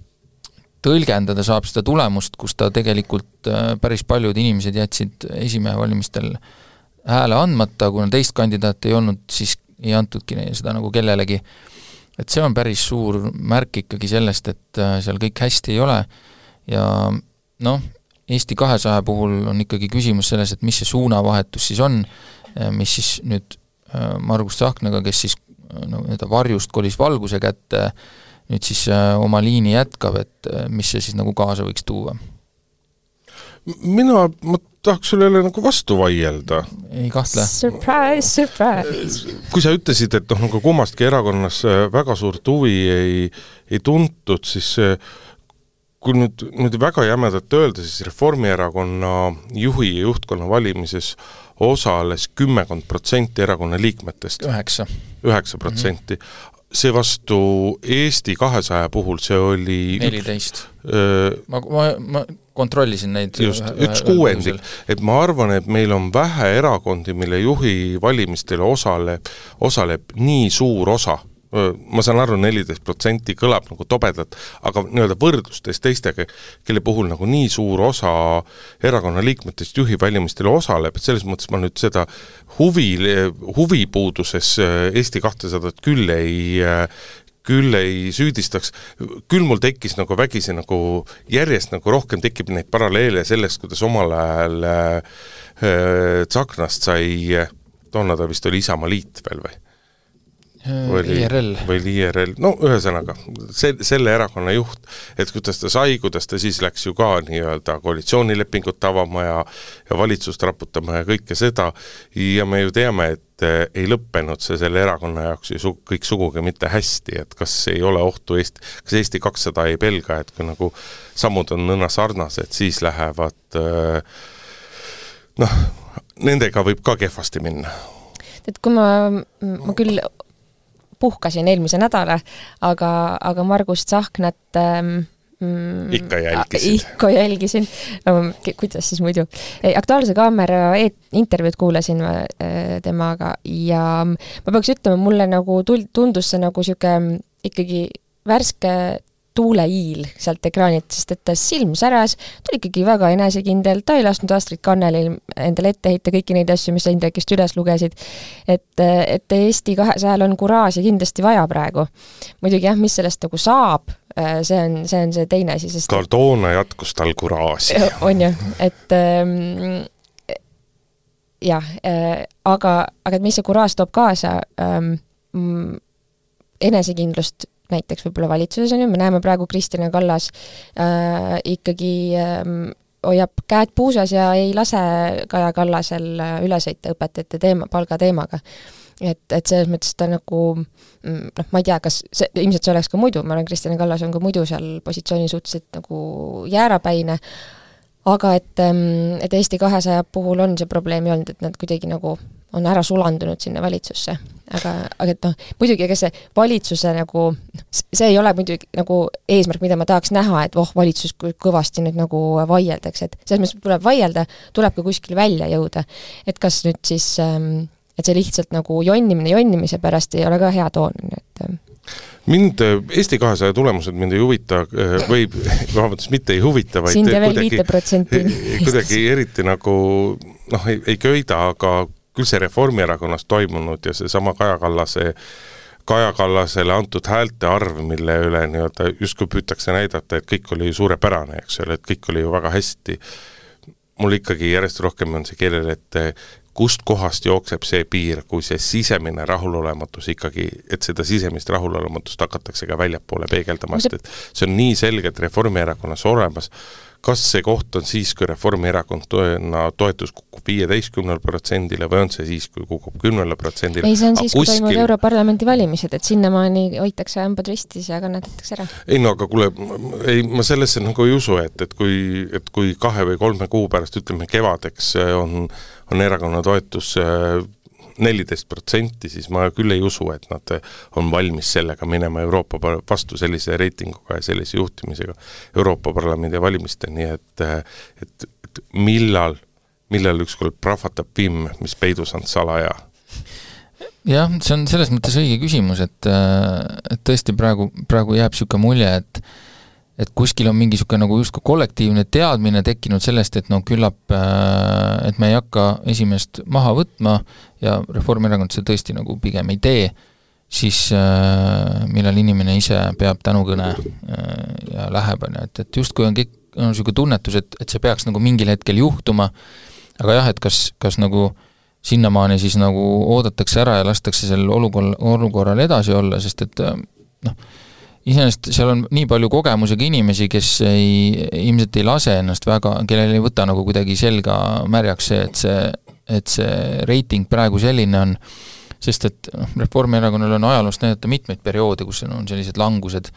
tõlgendada saab seda tulemust, kus ta tegelikult äh, päris paljud inimesed jätsid esimehe valimistel hääle andmata, kuna teist kandidaati ei olnud, siis ei antudki seda nagu kellelegi. Et see on päris suur märk ikkagi sellest, et äh, seal kõik hästi ei ole. Ja noh, Eesti kahesaja puhul on ikkagi küsimus selles, et mis see suunavahetus siis on, äh, mis siis nüüd Margus Tsahknaga, kes siis no nii-öelda varjust kolis valguse kätte, nüüd siis oma liini jätkab, et mis see siis nagu kaasa võiks tuua? mina, ma tahaks sellele nagu vastu vaielda. ei kahtle. Surprise, surprise! kui sa ütlesid, et noh, nagu kummastki erakonnas äh, väga suurt huvi ei, ei tuntud, siis äh, kui nüüd niimoodi väga jämedalt öelda, siis Reformierakonna juhi ja juhtkonna valimises osales kümmekond protsenti erakonna liikmetest. üheksa. üheksa protsenti. seevastu Eesti kahesaja puhul see oli neliteist. ma, ma, ma kontrollisin neid just, üks kuuendik, et ma arvan, et meil on vähe erakondi, mille juhi valimistel osaleb, osaleb nii suur osa ma saan aru, neliteist protsenti kõlab nagu tobedalt, aga nii-öelda võrdlustes teistega, kelle puhul nagu nii suur osa erakonna liikmetest juhi valimistel osaleb, et selles mõttes ma nüüd seda huvi, huvipuuduses Eesti kahtesadat küll ei, küll ei süüdistaks, küll mul tekkis nagu vägisi nagu järjest nagu rohkem tekib neid paralleele sellest, kuidas omal ajal äh, Tsaknast sai, toona ta vist oli Isamaaliit veel või? Või IRL. või oli IRL, no ühesõnaga, see, selle erakonna juht, et kuidas ta sai, kuidas ta siis läks ju ka nii-öelda koalitsioonilepingut avama ja ja valitsust raputama ja kõike seda, ja me ju teame, et ei lõppenud see selle erakonna jaoks ju su-, kõik sugugi mitte hästi, et kas ei ole ohtu Eesti, kas Eesti kakssada ei pelga, et kui nagu sammud on nõnda sarnased, siis lähevad noh, nendega võib ka kehvasti minna. Et kui ma, ma küll puhkasin eelmise nädala, aga, aga Margus Tsahknat ähm, mm, ikka jälgisid? ikka jälgisin kuidas siis muidu. Aktuaalse Kaamera e intervjuud kuulasin ma äh, temaga ja ma peaks ütlema, mulle nagu tul-, tundus see nagu niisugune ikkagi värske tuuleiil sealt ekraanilt, sest et ta silm säras, ta oli ikkagi väga enesekindel, ta ei lasknud Astrid Kannelil endale ette heita kõiki neid asju, mis sa Indrekist üles lugesid. et, et Eesti kahesajal on kuraaži kindlasti vaja praegu. muidugi jah, mis sellest nagu saab, see on, see on see teine asi, sest tal toona jätkus tal kuraaži. on ju, et ähm, jah äh,, aga, aga et mis see kuraaž toob kaasa ähm,, enesekindlust näiteks võib-olla valitsuses, on ju, me näeme praegu Kristina Kallas äh, ikkagi äh, hoiab käed puusas ja ei lase Kaja Kallasel äh, üle sõita õpetajate teema, palgateemaga. et, et selles mõttes ta nagu mm, noh, ma ei tea, kas see, ilmselt see oleks ka muidu, ma arvan, Kristina Kallas on ka muidu seal positsiooni suhteliselt nagu jäärapäine, aga et, ähm, et Eesti kahesaja puhul on see probleemi olnud, et nad kuidagi nagu on ära sulandunud sinna valitsusse. aga, aga et noh, muidugi ega see valitsuse nagu, see ei ole muidugi nagu eesmärk, mida ma tahaks näha, et voh, valitsus kõvasti nüüd nagu vaieldakse, et selles mõttes tuleb vaielda, tuleb ka kuskile välja jõuda. et kas nüüd siis ähm, et see lihtsalt nagu jonnimine jonnimise pärast ei ole ka hea toon, et ähm. mind, Eesti kahesaja tulemused mind ei huvita äh, või vabandust, mitte ei huvita, vaid sind ja veel viite protsenti. kuidagi eriti nagu noh, ei, ei köida, aga küll see Reformierakonnas toimunud ja seesama Kaja Kallase Kaja Kallasele antud häälte arv, mille üle nii-öelda justkui püütakse näidata, et kõik oli suurepärane, eks ole, et kõik oli ju väga hästi, mul ikkagi järjest rohkem on see keelel, et kust kohast jookseb see piir, kui see sisemine rahulolematus ikkagi, et seda sisemist rahulolematust hakatakse ka väljapoole peegeldama, sest et see on nii selgelt Reformierakonnas olemas, kas see koht on siis, kui Reformierakond toena toetus kukub viieteistkümnele protsendile või on see siis, kui kukub kümnele protsendile? ei, see on siis, kui kuskil... toimuvad Europarlamendi valimised, et sinnamaani hoitakse hambad ristis ja kannatatakse ära. ei no aga kuule, ei, ma sellesse nagu ei usu, et, et kui, et kui kahe või kolme kuu pärast, ütleme kevadeks on, on erakonna toetus neliteist protsenti, siis ma küll ei usu, et nad on valmis sellega minema Euroopa vastu sellise reitinguga ja sellise juhtimisega Euroopa Parlamendi valimisteni, et et, et millal, millal ükskord prahvatab vimm, mis peidus on salaja? jah, see on selles mõttes õige küsimus, et, et tõesti praegu, praegu jääb niisugune mulje, et et kuskil on mingi niisugune nagu justkui kollektiivne teadmine tekkinud sellest, et no küllap, äh, et me ei hakka esimest maha võtma ja Reformierakond seda tõesti nagu pigem ei tee, siis äh, millal inimene ise peab tänukõne äh, ja läheb, on ju, et, et justkui on kõik, on niisugune tunnetus, et, et see peaks nagu mingil hetkel juhtuma, aga jah, et kas, kas nagu sinnamaani siis nagu oodatakse ära ja lastakse sel olukorral, olukorral edasi olla, sest et noh, iseenesest seal on nii palju kogemusega inimesi, kes ei, ilmselt ei lase ennast väga, kellel ei võta nagu kuidagi selga märjaks see, et see, et see reiting praegu selline on, sest et noh, Reformierakonnal on ajaloost näidata mitmeid perioode, kus on sellised langused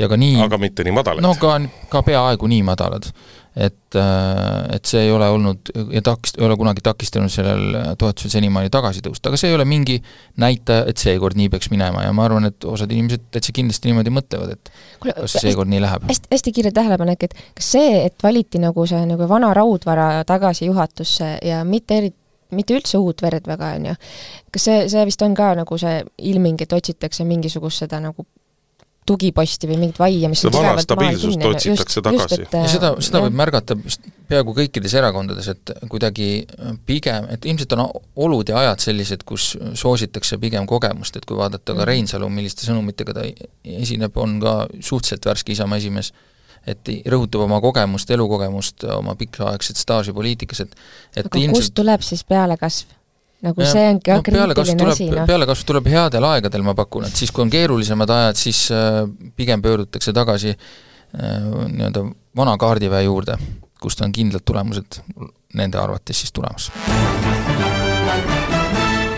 ja ka nii aga mitte nii madalad. no ka, ka peaaegu nii madalad. Et, äh, et see ei ole olnud ja takist-, ei ole kunagi takistanud sellel toetusel senimaani tagasi tõusta, aga see ei ole mingi näitaja, et seekord nii peaks minema ja ma arvan, et osad inimesed täitsa kindlasti niimoodi mõtlevad, et Kule, kas see seekord nii läheb. hästi, hästi kiire tähelepanek, et kas see, et valiti nagu see nagu vana raudvara tagasi juhatusse ja mitte eriti mitte üldse uut verd väga, on ju. kas see, see vist on ka nagu see ilming, et otsitakse mingisugust seda nagu tugiposti või mingit vaia, mis seda vana stabiilsust otsitakse just, tagasi. ja seda, seda jah. võib märgata peaaegu kõikides erakondades, et kuidagi pigem, et ilmselt on olud ja ajad sellised, kus soositakse pigem kogemust, et kui vaadata ka mm. Reinsalu, milliste sõnumitega ta esineb, on ka suhteliselt värske Isamaa esimees, et rõhutab oma kogemust, elukogemust, oma pikaaegset staaži poliitikas, et et aga ilmselt... kust tuleb siis pealekasv? Nagu ja, see ongi ka no, kriitiline asi, noh. pealekasv tuleb headel aegadel, ma pakun, et siis, kui on keerulisemad ajad, siis äh, pigem pöördutakse tagasi äh, nii-öelda vana kaardiväe juurde, kust on kindlad tulemused nende arvates siis tulemas.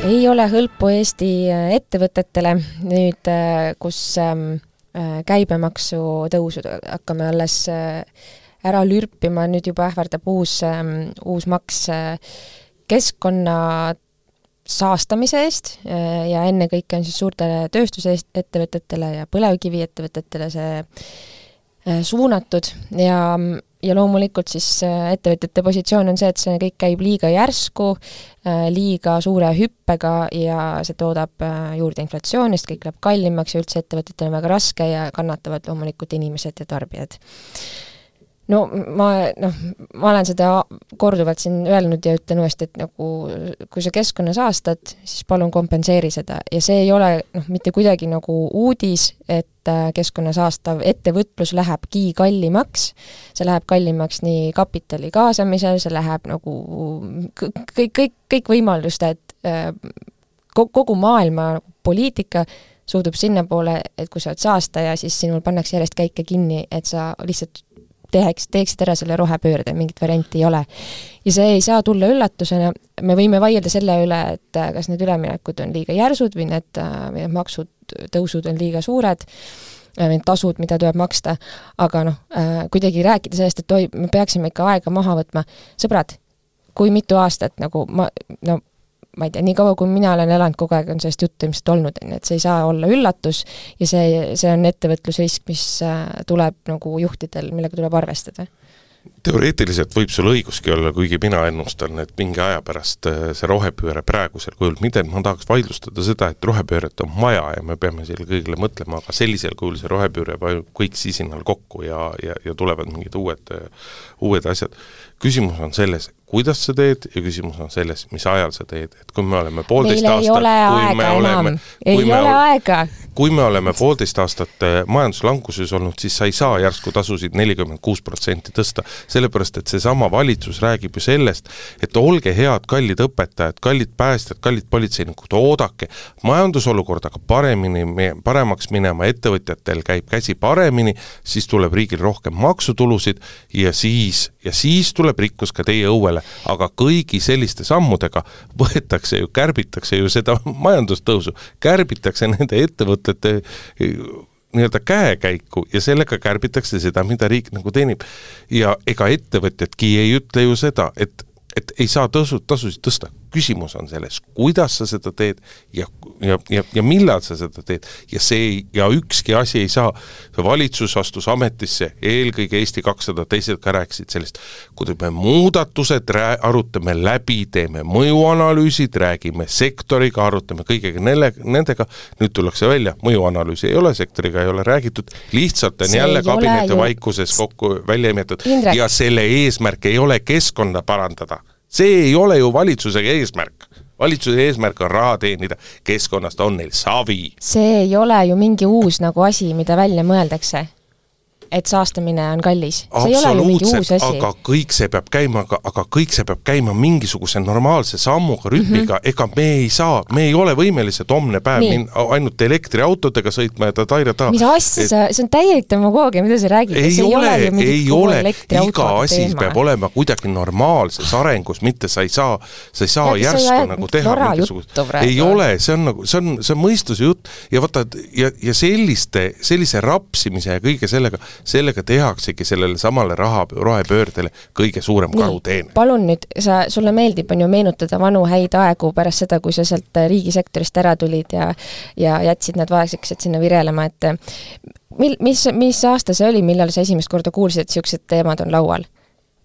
ei ole hõlpu Eesti äh, ettevõtetele nüüd, kus ähm, äh, käibemaksu tõusu hakkame alles ära lürpima, nüüd juba ähvardab uus, ähm, uus maks keskkonna saastamise eest äh, ja ennekõike on siis suurtele tööstusettevõtetele ja põlevkiviettevõtetele see äh, suunatud. Ja, ja loomulikult siis äh, ettevõtjate positsioon on see, et see kõik käib liiga järsku, liiga suure hüppega ja see toodab juurde inflatsiooni, sest kõik läheb kallimaks ja üldse ettevõtetel on väga raske ja kannatavad loomulikult inimesed ja tarbijad no ma noh, ma olen seda korduvalt siin öelnud ja ütlen uuesti, et nagu kui sa keskkonna saastad, siis palun kompenseeri seda. Ja see ei ole noh, mitte kuidagi nagu uudis, et äh, keskkonna saastav ettevõtlus lähebki kallimaks, see läheb kallimaks nii kapitali kaasamisel, see läheb nagu kõik, kõik, kõik võimaluste, et äh, kogu maailma poliitika suudub sinnapoole, et kui sa oled saastaja, siis sinul pannakse järjest käike kinni, et sa lihtsalt teheks, teeksid ära selle rohepöörde, mingit varianti ei ole. ja see ei saa tulla üllatusena, me võime vaielda selle üle, et äh, kas need üleminekud on liiga järsud või need, äh, või need maksud, tõusud on liiga suured, äh, need tasud, mida tuleb maksta, aga noh, kuidagi rääkida sellest, et oi, me peaksime ikka aega maha võtma, sõbrad, kui mitu aastat nagu ma, no ma ei tea, nii kaua, kui mina olen elanud, kogu aeg on sellest juttu ilmselt olnud, on ju, et see ei saa olla üllatus ja see, see on ettevõtlusrisk, mis äh, tuleb nagu juhtidel, millega tuleb arvestada teoreetiliselt võib sul õiguski olla, kuigi mina ennustan, et mingi aja pärast äh, see rohepööre praegusel kujul, mitte et ma tahaks vaidlustada seda, et rohepööret on vaja ja me peame sellele kõigile mõtlema, aga sellisel kujul see rohepööre vajub kõik sisinal kokku ja, ja, ja tulevad mingid uued, uued asjad. küsimus on selles, kuidas sa teed ja küsimus on selles, mis ajal sa teed, et kui me oleme poolteist aastat, kui me oleme, ei me, kui me oleme poolteist aastat äh, majanduslanguses olnud, siis sa ei saa järsku tasusid nelikümmend kuus protsenti tõsta, sellepärast et seesama valitsus räägib ju sellest, et olge head, kallid õpetajad, kallid päästjad, kallid politseinikud, oodake, majandusolukord hakkab paremini, paremaks minema, ettevõtjatel käib käsi paremini, siis tuleb riigil rohkem maksutulusid ja siis, ja siis tuleb rikkus ka teie õuele aga kõigi selliste sammudega võetakse ju, kärbitakse ju seda majandustõusu, kärbitakse nende ettevõtete eh, nii-öelda käekäiku ja sellega kärbitakse seda, mida riik nagu teenib. ja ega ettevõtjadki ei ütle ju seda, et, et ei saa tõsud, tasusid tõsta küsimus on selles, kuidas sa seda teed ja, ja, ja, ja millal sa seda teed. ja see, ja ükski asi ei saa, valitsus astus ametisse, eelkõige Eesti kakssada, teised ka rääkisid sellest, kuidas me muudatused rää-, arutame läbi, teeme mõjuanalüüsid, räägime sektoriga, arutame kõigega nelle, nendega, nüüd tullakse välja, mõjuanalüüsi ei ole, sektoriga ei ole räägitud, lihtsalt on see jälle kabineti vaikuses kokku välja imetud ja selle eesmärk ei ole keskkonda parandada. See ei ole ju valitsuse eesmärk valitsuse eesmärk on raha teenida, keskkonnast on neil savi. see ei ole ju mingi uus nagu asi, mida välja mõeldakse. Et saastamine on kallis. asi. aga kõik see peab käima, aga, aga kõik see peab käima mingisuguse normaalse sammuga, rütmiga mm, -hmm. ega me ei saa, me ei ole võimelised homne päev minna ainult elektriautodega sõitma ja ta-ta-ta. mis asja et... sa, see on täielik demagoogia, mida sa räägid. ei ole, ei ole, iga asi teema. peab olema kuidagi normaalses arengus, mitte sa ei saa, sa ei saa ja, järsku nagu teha mingisugust, ei ole, see on nagu, see on, see on mõistuse jutt ja vaata, ja, ja selliste, sellise rapsimise ja kõige sellega, sellega tehaksegi sellele samale raha, rohepöördele kõige suurem karuteene. palun nüüd, sa, sulle meeldib, on ju, meenutada vanu häid aegu pärast seda, kui sa sealt riigisektorist ära tulid ja ja jätsid nad vaeseks, et sinna virelema, et mil-, mis, mis aasta see oli, millal sa esimest korda kuulsid, et niisugused teemad on laual?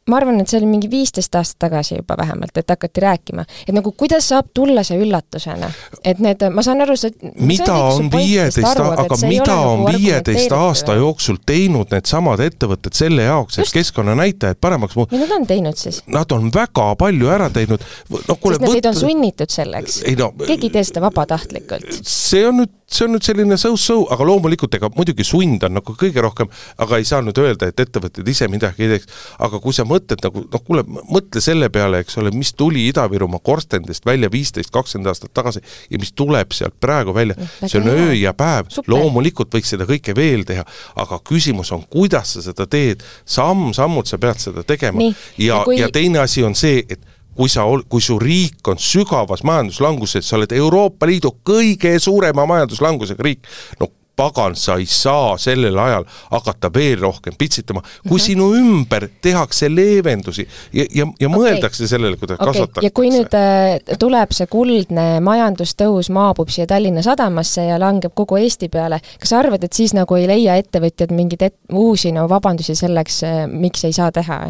Ma arvan, et see oli mingi viisteist aastat tagasi juba vähemalt, et hakati rääkima. et nagu kuidas saab tulla see üllatusena? et need, ma saan aru, see mida on viieteist, aga mida on nagu viieteist aasta jooksul teinud needsamad ettevõtted selle jaoks, et Just. keskkonnanäitajaid paremaks muuta? mida nad on teinud siis? Nad on väga palju ära teinud, no kuule, sest nad võt... on sunnitud selleks. No, keegi ei tee seda vabatahtlikult. see on nüüd see on nüüd selline so-so, aga loomulikult ega muidugi sund on nagu kõige rohkem, aga ei saa nüüd öelda, et ettevõtted ise midagi ei teeks. aga kui sa mõtled nagu noh, kuule, mõtle selle peale, eks ole, mis tuli Ida-Virumaa korstendest välja viisteist, kakskümmend aastat tagasi ja mis tuleb sealt praegu välja, see on öö ja päev, loomulikult võiks seda kõike veel teha, aga küsimus on, kuidas sa seda teed, samm-sammult sa pead seda tegema. Nii. ja, ja, kui... ja teine asi on see, et kui sa, kui su riik on sügavas majanduslanguses, sa oled Euroopa Liidu kõige suurema majanduslangusega riik, no pagan, sa ei saa sellel ajal hakata veel rohkem pitsitama, kui mm -hmm. sinu ümber tehakse leevendusi ja, ja, ja okay. mõeldakse sellele, kuidas okay. kasvatatakse. ja kui nüüd äh, tuleb see kuldne majandustõus, maabub siia Tallinna sadamasse ja langeb kogu Eesti peale, kas sa arvad, et siis nagu ei leia ettevõtjad mingeid et, uusi no vabandusi selleks, äh, miks ei saa teha?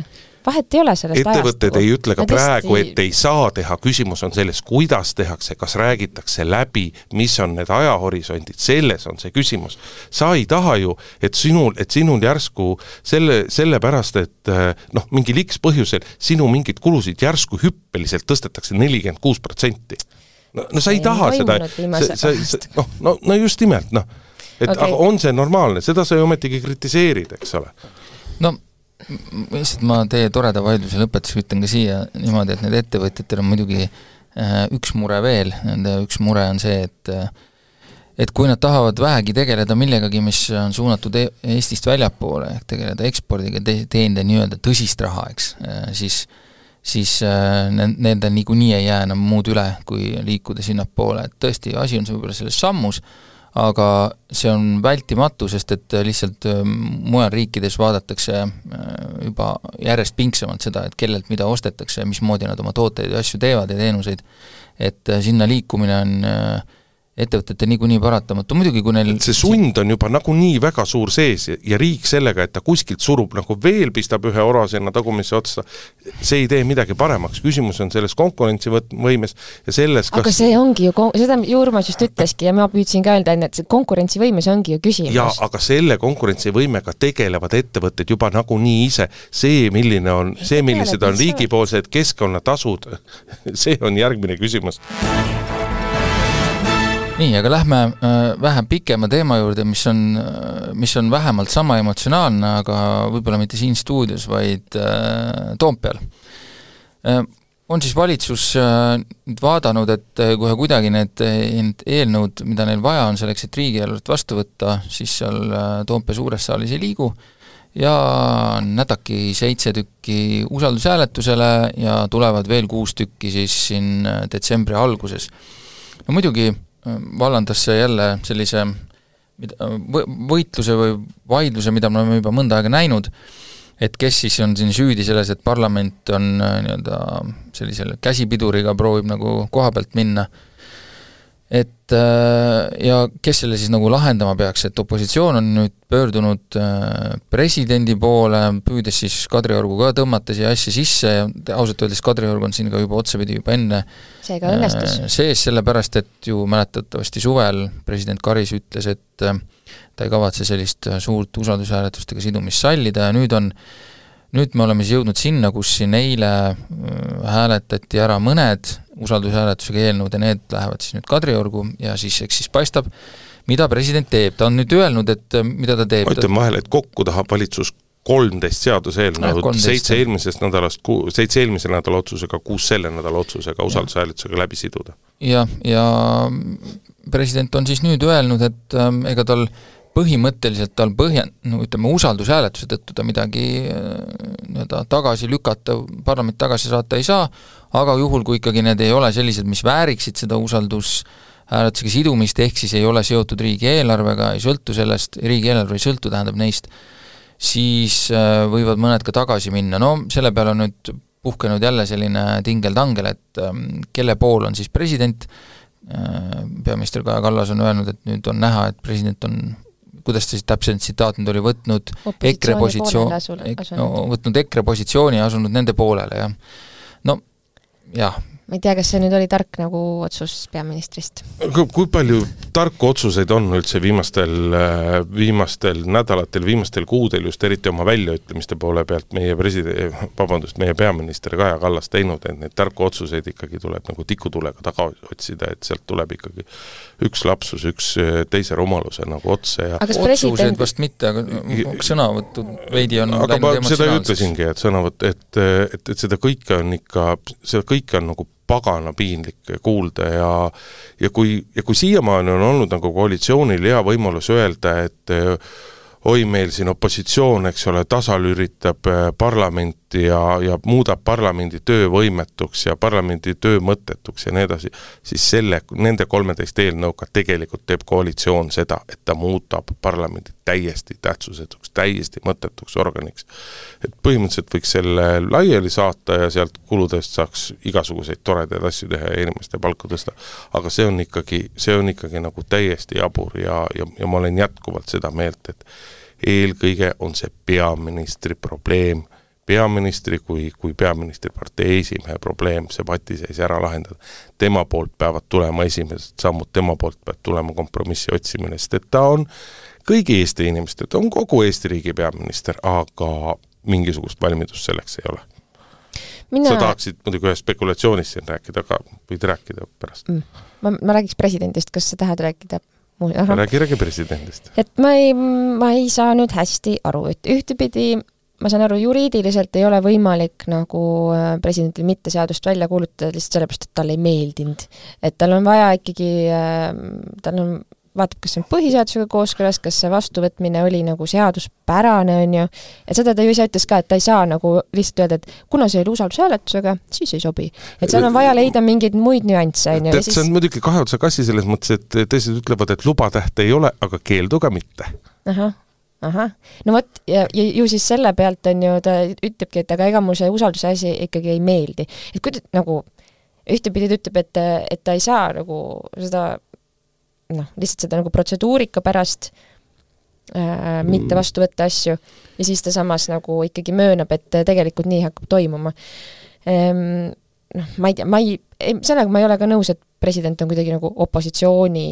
Vahet ei ole sellest ettevõtted ajast, ei ütle ka praegu, et ei saa teha, küsimus on selles, kuidas tehakse, kas räägitakse läbi, mis on need ajahorisondid, selles on see küsimus. sa ei taha ju, et sinul, et sinul järsku selle, sellepärast, et eh, noh, mingil X põhjusel sinu mingeid kulusid järsku hüppeliselt tõstetakse nelikümmend kuus protsenti. no, no sa ei, ei taha seda, sa, sa, noh, no, no just nimelt, noh. et okay. aga on see normaalne, seda sa ju ometigi kritiseerid, eks ole. no lihtsalt ma teie toreda vaidluse lõpetuseks ütlen ka siia niimoodi, et need ettevõtjatel on muidugi äh, üks mure veel, nende üks mure on see, et äh, et kui nad tahavad vähegi tegeleda millegagi, mis on suunatud e Eestist väljapoole, ehk tegeleda ekspordiga, te-, teenida nii-öelda tõsist raha, eks, äh, siis siis nendel niikuinii ei jää enam muud üle, kui liikuda sinnapoole, et tõesti, asi on võib-olla selles sammus, aga see on vältimatu, sest et lihtsalt äh, mujal riikides vaadatakse äh, juba järjest pingsamalt seda, et kellelt mida ostetakse ja mismoodi nad oma tooteid ja asju teevad ja teenuseid, et äh, sinna liikumine on äh, ettevõtetel niikuinii paratamatu, muidugi kui neil see sund on juba nagunii väga suur sees ja, ja riik sellega, et ta kuskilt surub nagu veel, pistab ühe ora sinna tagumisse otsa, see ei tee midagi paremaks, küsimus on selles konkurentsivõimes ja selles kas... aga see ongi ju, seda Jurmas just ütleski ja ma püüdsin ka öelda, et see konkurentsivõimes ongi ju küsimus. jaa, aga selle konkurentsivõimega tegelevad ettevõtted juba nagunii ise, see, milline on, see, millised on riigipoolsed keskkonnatasud, see on järgmine küsimus nii, aga lähme äh, vähem pikema teema juurde, mis on, äh, mis on vähemalt sama emotsionaalne, aga võib-olla mitte siin stuudios, vaid äh, Toompeal on siis valitsus nüüd vaadanud, et kohe kuidagi need, need eelnõud, mida neil vaja on selleks, et riigieelarvet vastu võtta, siis seal Toompea suures saalis ei liigu ja nädaki seitse tükki usaldushääletusele ja tulevad veel kuus tükki siis siin detsembri alguses. no muidugi vallandas see jälle sellise võitluse või vaidluse, mida me oleme juba mõnda aega näinud, et kes siis on siin süüdi selles, et parlament on äh, nii-öelda sellisel käsipiduriga, proovib nagu koha pealt minna et äh, ja kes selle siis nagu lahendama peaks, et opositsioon on nüüd pöördunud äh, presidendi poole, püüdes siis Kadriorgu ka tõmmata siia asja sisse ja ausalt öeldes Kadriorg on siin ka juba otsapidi juba enne seega õnnestus. Äh, sees, sellepärast et ju mäletatavasti suvel president Karis ütles, et ta ei kavatse sellist suurt usaldushääletustega sidumist sallida ja nüüd on nüüd me oleme siis jõudnud sinna, kus siin eile hääletati ära mõned usaldushääletusega eelnõud ja need lähevad siis nüüd Kadriorgu ja siis eks siis paistab, mida president teeb, ta on nüüd öelnud, et äh, mida ta teeb. ma ütlen vahele, et kokku tahab valitsus kolmteist seaduseelnõud, seitse eelmisest nädalast, seitse eelmise nädala otsusega, kuus selle nädala otsusega usaldushääletusega läbi siduda. jah, ja president on siis nüüd öelnud, et ähm, ega tal põhimõtteliselt tal põhja-, no ütleme, usaldushääletuse tõttu ta midagi äh, nii-öelda tagasi lükata, parlamenti tagasi saata ei saa, aga juhul, kui ikkagi need ei ole sellised, mis vääriksid seda usaldushääletusega sidumist, ehk siis ei ole seotud riigieelarvega, ei sõltu sellest, riigieelarve ei sõltu, tähendab neist, siis äh, võivad mõned ka tagasi minna, no selle peale on nüüd puhkenud jälle selline tingel-tangel, et ähm, kelle pool on siis president, äh, peaminister Kaja Kallas on öelnud, et nüüd on näha, et president on kuidas ta siis täpselt tsitaat nüüd oli, võtnud EKRE positsioon, no võtnud EKRE positsiooni ja asunud nende poolele, jah. no jah, ma ei tea, kas see nüüd oli tark nagu otsus peaministrist? kui palju tarku otsuseid on üldse viimastel, äh, viimastel nädalatel, viimastel kuudel just eriti oma väljaütlemiste poole pealt meie president, vabandust, meie peaminister Kaja Kallas teinud, et neid tarku otsuseid ikkagi tuleb nagu tikutulega taga otsida, et sealt tuleb ikkagi üks lapsus, üks äh, teise rumaluse nagu otsa ja otsused president... vast mitte, aga sõnavõtud veidi on aga ma seda ütlesingi, et sõnavõtt, et, et, et seda kõike on ikka, seda kõike on nagu pagana piinlik kuulda ja ja kui, ja kui siiamaani on olnud nagu koalitsioonil hea võimalus öelda, et oi, meil siin opositsioon, eks ole, tasalülitab äh, parlamenti ja, ja muudab parlamendi töö võimetuks ja parlamendi töö mõttetuks ja nii edasi, siis selle, nende kolmeteist eelnõuga tegelikult teeb koalitsioon seda, et ta muudab parlamendi täiesti tähtsusetuks, täiesti mõttetuks organiks. et põhimõtteliselt võiks selle laiali saata ja sealt kuludest saaks igasuguseid toredaid asju teha ja inimeste palka tõsta. aga see on ikkagi, see on ikkagi nagu täiesti jabur ja, ja, ja ma olen jätkuvalt seda meelt, et eelkõige on see peaministri probleem, peaministri kui, kui peaministripartei esimehe probleem see patiseis ära lahendada. tema poolt peavad tulema esimesed sammud, tema poolt peab tulema kompromissi otsimine, sest et ta on kõigi Eesti inimeste, ta on kogu Eesti riigi peaminister, aga mingisugust valmidust selleks ei ole Mina... sa tahaksid muidugi ühest spekulatsioonist siin rääkida, aga võid rääkida pärast mm.. ma, ma räägiks presidendist, kas sa tahad rääkida? Räägi, räägi presidendist. et ma ei, ma ei saa nüüd hästi aru, et ühtepidi ma saan aru, juriidiliselt ei ole võimalik nagu äh, presidendil mitte seadust välja kuulutada lihtsalt sellepärast, et talle ei meeldinud. et tal on vaja ikkagi, äh, tal on vaatab, kas see on põhiseadusega kooskõlas, kas see vastuvõtmine oli nagu seaduspärane, on ju, et seda ta ju ise ütles ka, et ta ei saa nagu lihtsalt öelda, et kuna see oli usaldushääletusega, siis ei sobi. et seal on vaja leida mingeid muid nüansse, on ju. tead, see on muidugi kahe otsaga asi selles mõttes, et teised ütlevad, et lubatähte ei ole, aga keeldu ka mitte. ahah ahah, no vot, ja, ja ju siis selle pealt on ju, ta ütlebki, et aga ega mul see usalduse asi ikkagi ei meeldi. et kui ta nagu ühtepidi ta ütleb, et, et ta ei saa nagu seda noh, lihtsalt seda nagu protseduurika pärast äh, mitte mm. vastu võtta asju ja siis ta samas nagu ikkagi möönab, et tegelikult nii hakkab toimuma ehm,. Noh, ma ei tea, ma ei, sellega ma ei ole ka nõus, et president on kuidagi nagu opositsiooni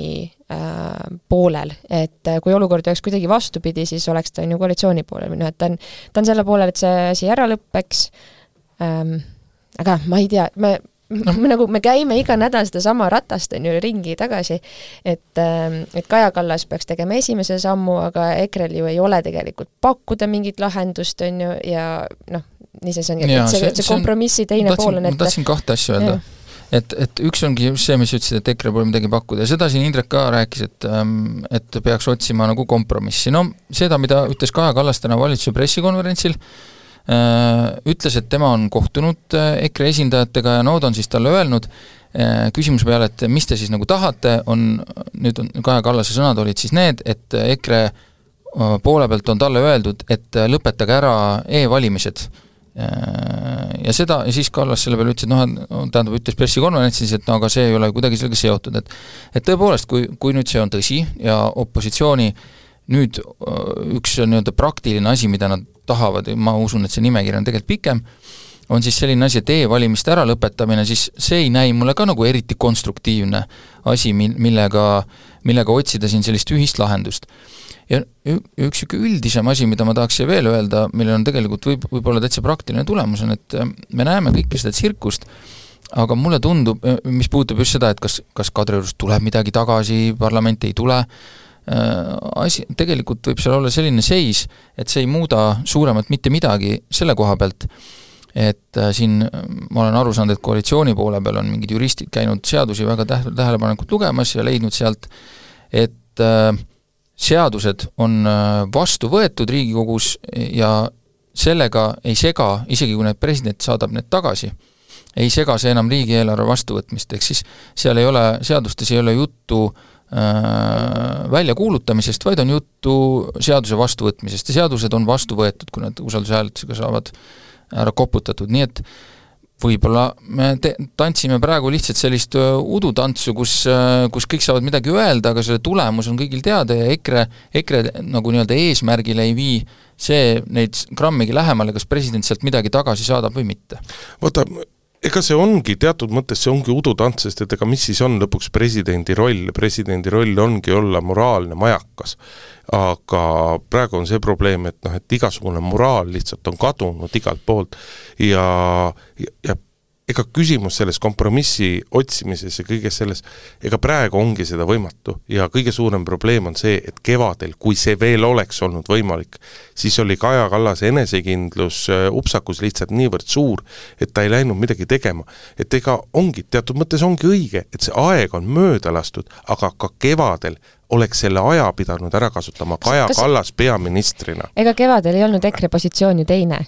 äh, poolel, et kui olukord oleks kuidagi vastupidi, siis oleks ta on ju koalitsiooni poolel või noh, et ta on, ta on selle poolel, et see asi ära lõpeks ähm,, aga ma ei tea, me no. me nagu, me käime iga nädal sedasama ratast, on ju, ringi tagasi, et, ähm, et Kaja Kallas peaks tegema esimese sammu, aga EKRE-l ju ei ole tegelikult pakkuda mingit lahendust, on ju, ja noh, nii see ongi, et see, see, see kompromissi teine tahtsin, pool on, et ma tahtsin kahte asja öelda. et, et üks ongi see, mis ütlesid, et EKRE pole midagi pakkuda ja seda siin Indrek ka rääkis, et ähm, et peaks otsima nagu kompromissi, no seda, mida ütles Kaja Kallas täna valitsuse pressikonverentsil, ütles, et tema on kohtunud äh, EKRE esindajatega ja nad on siis talle öelnud äh, küsimuse peale, et mis te siis nagu tahate, on, nüüd on Kaja Kallase sõnad olid siis need, et EKRE poole pealt on talle öeldud, et lõpetage ära e-valimised. Ja seda, ja siis Kallas selle peale ütles, et noh, tähendab, ütles pressikonverentsis, et no aga see ei ole kuidagi sellega seotud, et et tõepoolest, kui, kui nüüd see on tõsi ja opositsiooni nüüd üks nii-öelda praktiline asi, mida nad tahavad, ma usun, et see nimekiri on tegelikult pikem, on siis selline asi, et e-valimiste äralõpetamine, siis see ei näi mulle ka nagu eriti konstruktiivne asi, mil-, millega, millega otsida siin sellist ühist lahendust. ja üks niisugune üldisem asi, mida ma tahaks siia veel öelda, millel on tegelikult võib, võib-olla täitsa praktiline tulemus, on, et äh, me näeme kõike seda tsirkust, aga mulle tundub, äh, mis puudutab just seda, et kas, kas Kadriorust tuleb midagi tagasi, parlament ei tule, asi, tegelikult võib seal olla selline seis, et see ei muuda suuremat mitte midagi selle koha pealt, et äh, siin ma olen aru saanud, et koalitsiooni poole peal on mingid juristid käinud seadusi väga täht-, tähelepanelikult lugemas ja leidnud sealt, et äh, seadused on äh, vastu võetud Riigikogus ja sellega ei sega, isegi kui need president saadab need tagasi, ei sega see enam riigieelarve vastuvõtmist, ehk siis seal ei ole, seadustes ei ole juttu äh, väljakuulutamisest, vaid on juttu seaduse vastuvõtmisest ja seadused on vastu võetud, kui nad usaldushääletusega saavad ära koputatud, nii et võib-olla me te-, tantsime praegu lihtsalt sellist udutantsu, kus, kus kõik saavad midagi öelda, aga selle tulemus on kõigil teada ja EKRE, EKRE nagu nii-öelda eesmärgile ei vii see neid grammigi lähemale, kas president sealt midagi tagasi saadab või mitte. vaata, ega see ongi, teatud mõttes see ongi udutants, sest et ega mis siis on lõpuks presidendi roll, presidendi roll ongi olla moraalne majakas. aga praegu on see probleem, et noh, et igasugune moraal lihtsalt on kadunud igalt poolt ja, ja, ja ega küsimus selles kompromissi otsimises ja kõiges selles, ega praegu ongi seda võimatu ja kõige suurem probleem on see, et kevadel, kui see veel oleks olnud võimalik, siis oli Kaja Kallase enesekindlus äh, upsakus lihtsalt niivõrd suur, et ta ei läinud midagi tegema. et ega ongi, teatud mõttes ongi õige, et see aeg on mööda lastud, aga ka kevadel oleks selle aja pidanud ära kasutama Kaja kas, Kallas peaministrina. ega kevadel ei olnud EKRE positsioon ju teine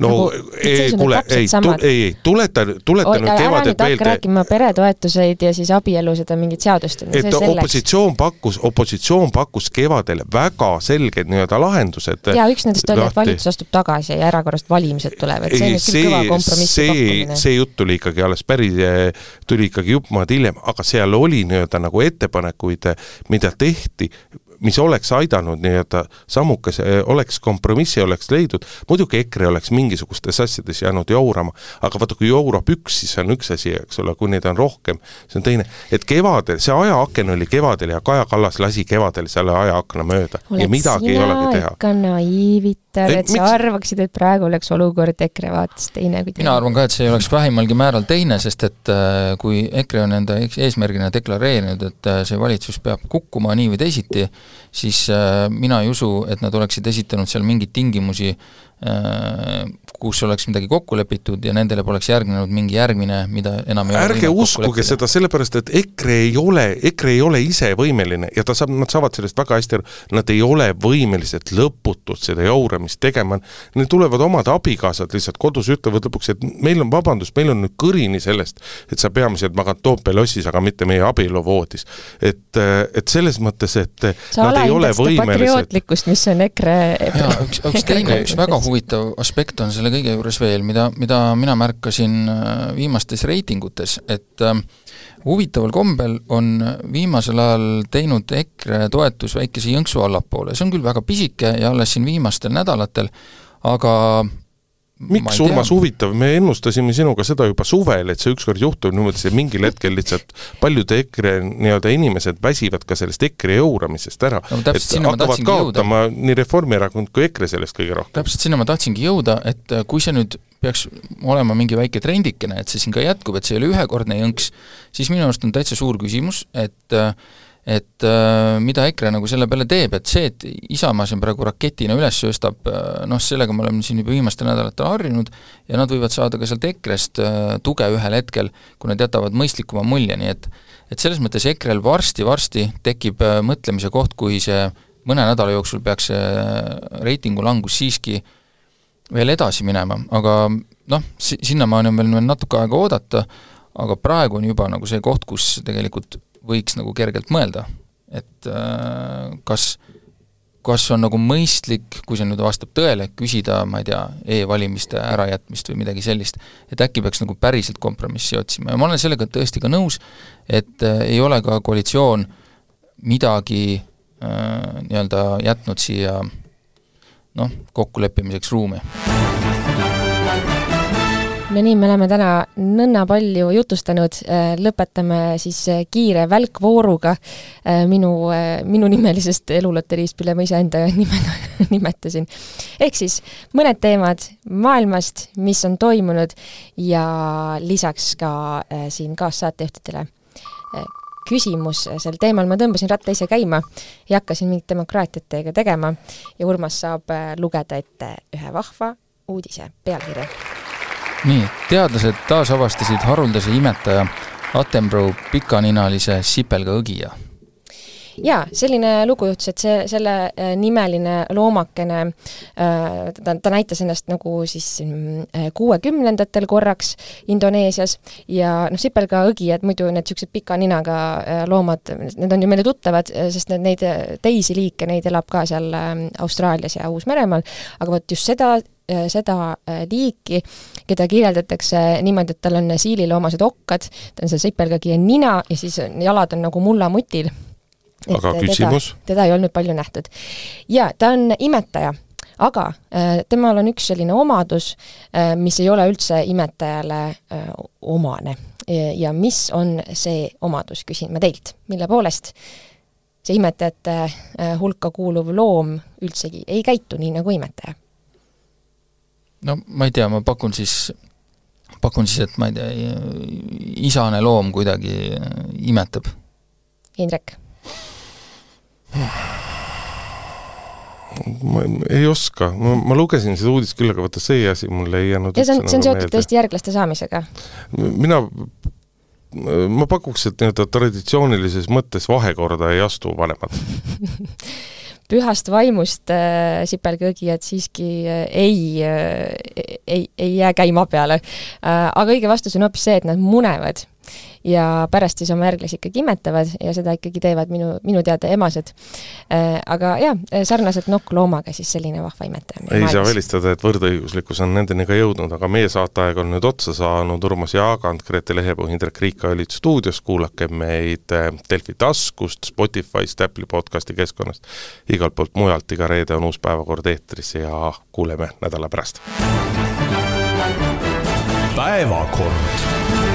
no nagu, ei, kuule, ei, ei, tuleta, tuleta Oi, nüüd kevadelt meelde. rääkima peretoetuseid ja siis abielusid ja mingit seadust. et opositsioon pakkus, opositsioon pakkus kevadel väga selged nii-öelda lahendused. ja üks nendest oli, et valitsus astub tagasi ja erakorralised valimised tulevad, see on nüüd küll kõva kompromissi pakkumine. see jutt tuli ikkagi alles päris, tuli ikkagi jupp maad hiljem, aga seal oli nii-öelda nagu ettepanekuid, mida tehti mis oleks aidanud nii-öelda sammukese, oleks kompromissi oleks leidnud, muidugi EKRE oleks mingisugustes asjades jäänud jaurama, aga vaata, kui jaurab üks, siis see on üks asi, eks ole, kui neid on rohkem, see on teine. et kevadel, see ajaaken oli kevadel ja Kaja Kallas lasi kevadel selle ajaakna mööda Oled ja midagi ei olegi teha. ikka naiivitar, et sa miks... arvaksid, et praegu oleks olukord EKRE vaates teine kui teine? mina arvan ka, et see ei oleks vähimalgi määral teine, sest et äh, kui EKRE on enda eesmärgina deklareerinud, et äh, see valitsus peab kukkuma nii või teisiti, siis äh, mina ei usu, et nad oleksid esitanud seal mingeid tingimusi, kus oleks midagi kokku lepitud ja nendele poleks järgnenud mingi järgmine, mida enam ei ärge uskuge seda, sellepärast et EKRE ei ole, EKRE ei ole ise võimeline ja ta saab, nad saavad sellest väga hästi aru, nad ei ole võimelised lõputult seda jauramist tegema, neil tulevad omad abikaasad lihtsalt kodus, ütlevad lõpuks, et meil on, vabandust, meil on nüüd kõrini sellest, et sa peamiselt magad Toompea lossis, aga mitte meie abieluvoodis. et, et selles mõttes, et sa nad ei ole võimelised patriootlikkust, mis on EKRE jaa, üks, üks teine, üks väga huvitav aspekt on selle kõige juures veel, mida, mida mina märkasin äh, viimastes reitingutes, et äh, huvitaval kombel on viimasel ajal teinud EKRE toetus väikese jõnksu allapoole, see on küll väga pisike ja alles siin viimastel nädalatel, aga miks, Urmas, huvitav, me ennustasime sinuga seda juba suvel, et see ükskord juhtub niimoodi, see mingil hetkel lihtsalt paljud EKRE nii-öelda inimesed väsivad ka sellest EKRE jauramisest ära no,. et hakkavad kaotama jõuda. nii Reformierakond kui EKRE sellest kõige rohkem. täpselt sinna ma tahtsingi jõuda, et äh, kui see nüüd peaks olema mingi väike trendikene, et see siin ka jätkub, et see ei ole ühekordne jõnks, siis minu arust on täitsa suur küsimus, et äh, et äh, mida EKRE nagu selle peale teeb, et see, et Isamaa siin praegu raketina üles sööstab äh,, noh, sellega me oleme siin juba viimastel nädalatel harjunud ja nad võivad saada ka sealt EKRE-st äh, tuge ühel hetkel, kui nad jätavad mõistlikuma mulje, nii et et selles mõttes EKRE-l varsti-varsti tekib mõtlemise koht, kui see mõne nädala jooksul peaks see reitingu langus siiski veel edasi minema, aga noh, si-, sinnamaani on veel, veel natuke aega oodata, aga praegu on juba nagu see koht, kus tegelikult võiks nagu kergelt mõelda, et äh, kas, kas on nagu mõistlik, kui see nüüd vastab tõele, küsida, ma ei tea e, e-valimiste ärajätmist või midagi sellist, et äkki peaks nagu päriselt kompromissi otsima. Ja ma olen sellega tõesti ka nõus, et äh, ei ole ka koalitsioon midagi äh, nii-öelda jätnud siia noh, kokkuleppimiseks ruumi no nii, me oleme täna nõnna palju jutustanud, äh, lõpetame siis äh, kiire välkvooruga äh, minu, minunimelisest eluloteriist, mille ma iseenda nime nimetasin. ehk siis mõned teemad maailmast, mis on toimunud ja lisaks ka siin kaassaatejuhtidele küsimus sel teemal, ma tõmbasin ratta ise käima ja hakkasin mingit demokraatiat teiega tegema ja Urmas saab lugeda ette ühe vahva uudise pealkirja. Nii, teadlased taasavastasid haruldase imetaja Attenborough pikaninalise sipelgaõgija jaa, selline lugu juhtus, et see, selle äh, nimeline loomakene äh, ta, ta näitas ennast nagu siis mm, kuuekümnendatel korraks Indoneesias ja noh, sipelgaõgijad, muidu need niisugused pika ninaga äh, loomad, need on ju meile tuttavad, sest need, neid teisi liike, neid elab ka seal Austraalias ja Uus-Meremaal, aga vot just seda seda liiki, keda kirjeldatakse niimoodi, et tal on siililoomased okkad, ta on see sipelgagi nina ja siis jalad on nagu mullamutil aga küsimus? teda, ei olnud palju nähtud. jaa, ta on imetaja, aga äh, temal on üks selline omadus äh,, mis ei ole üldse imetajale äh, omane. ja mis on see omadus, küsin ma teilt, mille poolest see imetajate äh, hulka kuuluv loom üldsegi ei käitu nii nagu imetaja? No ma ei tea, ma pakun siis, pakun siis, et ma ei tea, isane loom kuidagi imetab. Indrek ma ei oska, ma, ma lugesin seda uudist küll, aga vaata see asi mulle ei jäänud ja see on, see on nagu seotud tõesti järglaste saamisega? mina, ma pakuks, et nii-öelda traditsioonilises mõttes vahekorda ei astu vanemad pühast vaimust äh, sipelgõgijad siiski äh, ei äh,, ei, ei jää käima peale äh,. aga õige vastus on hoopis see, et nad munevad ja pärast siis oma järglasi ikkagi imetavad ja seda ikkagi teevad minu, minu teada emased. Äh, aga jaa, sarnaselt nokkloomaga siis selline vahva imetaja. ei maailmas. saa välistada, et võrdõiguslikkus on nendeni ka jõudnud, aga meie saateaeg on nüüd otsa saanud, Urmas Jaagant, Grete Lehepuu, Indrek Riika olid stuudios, kuulake meid äh, Delfi taskust, Spotify'st, Apple'i podcasti keskkonnast, igalt poolt mujalt, iga reede on uus päevakord eetris ja kuuleme nädala pärast. päevakord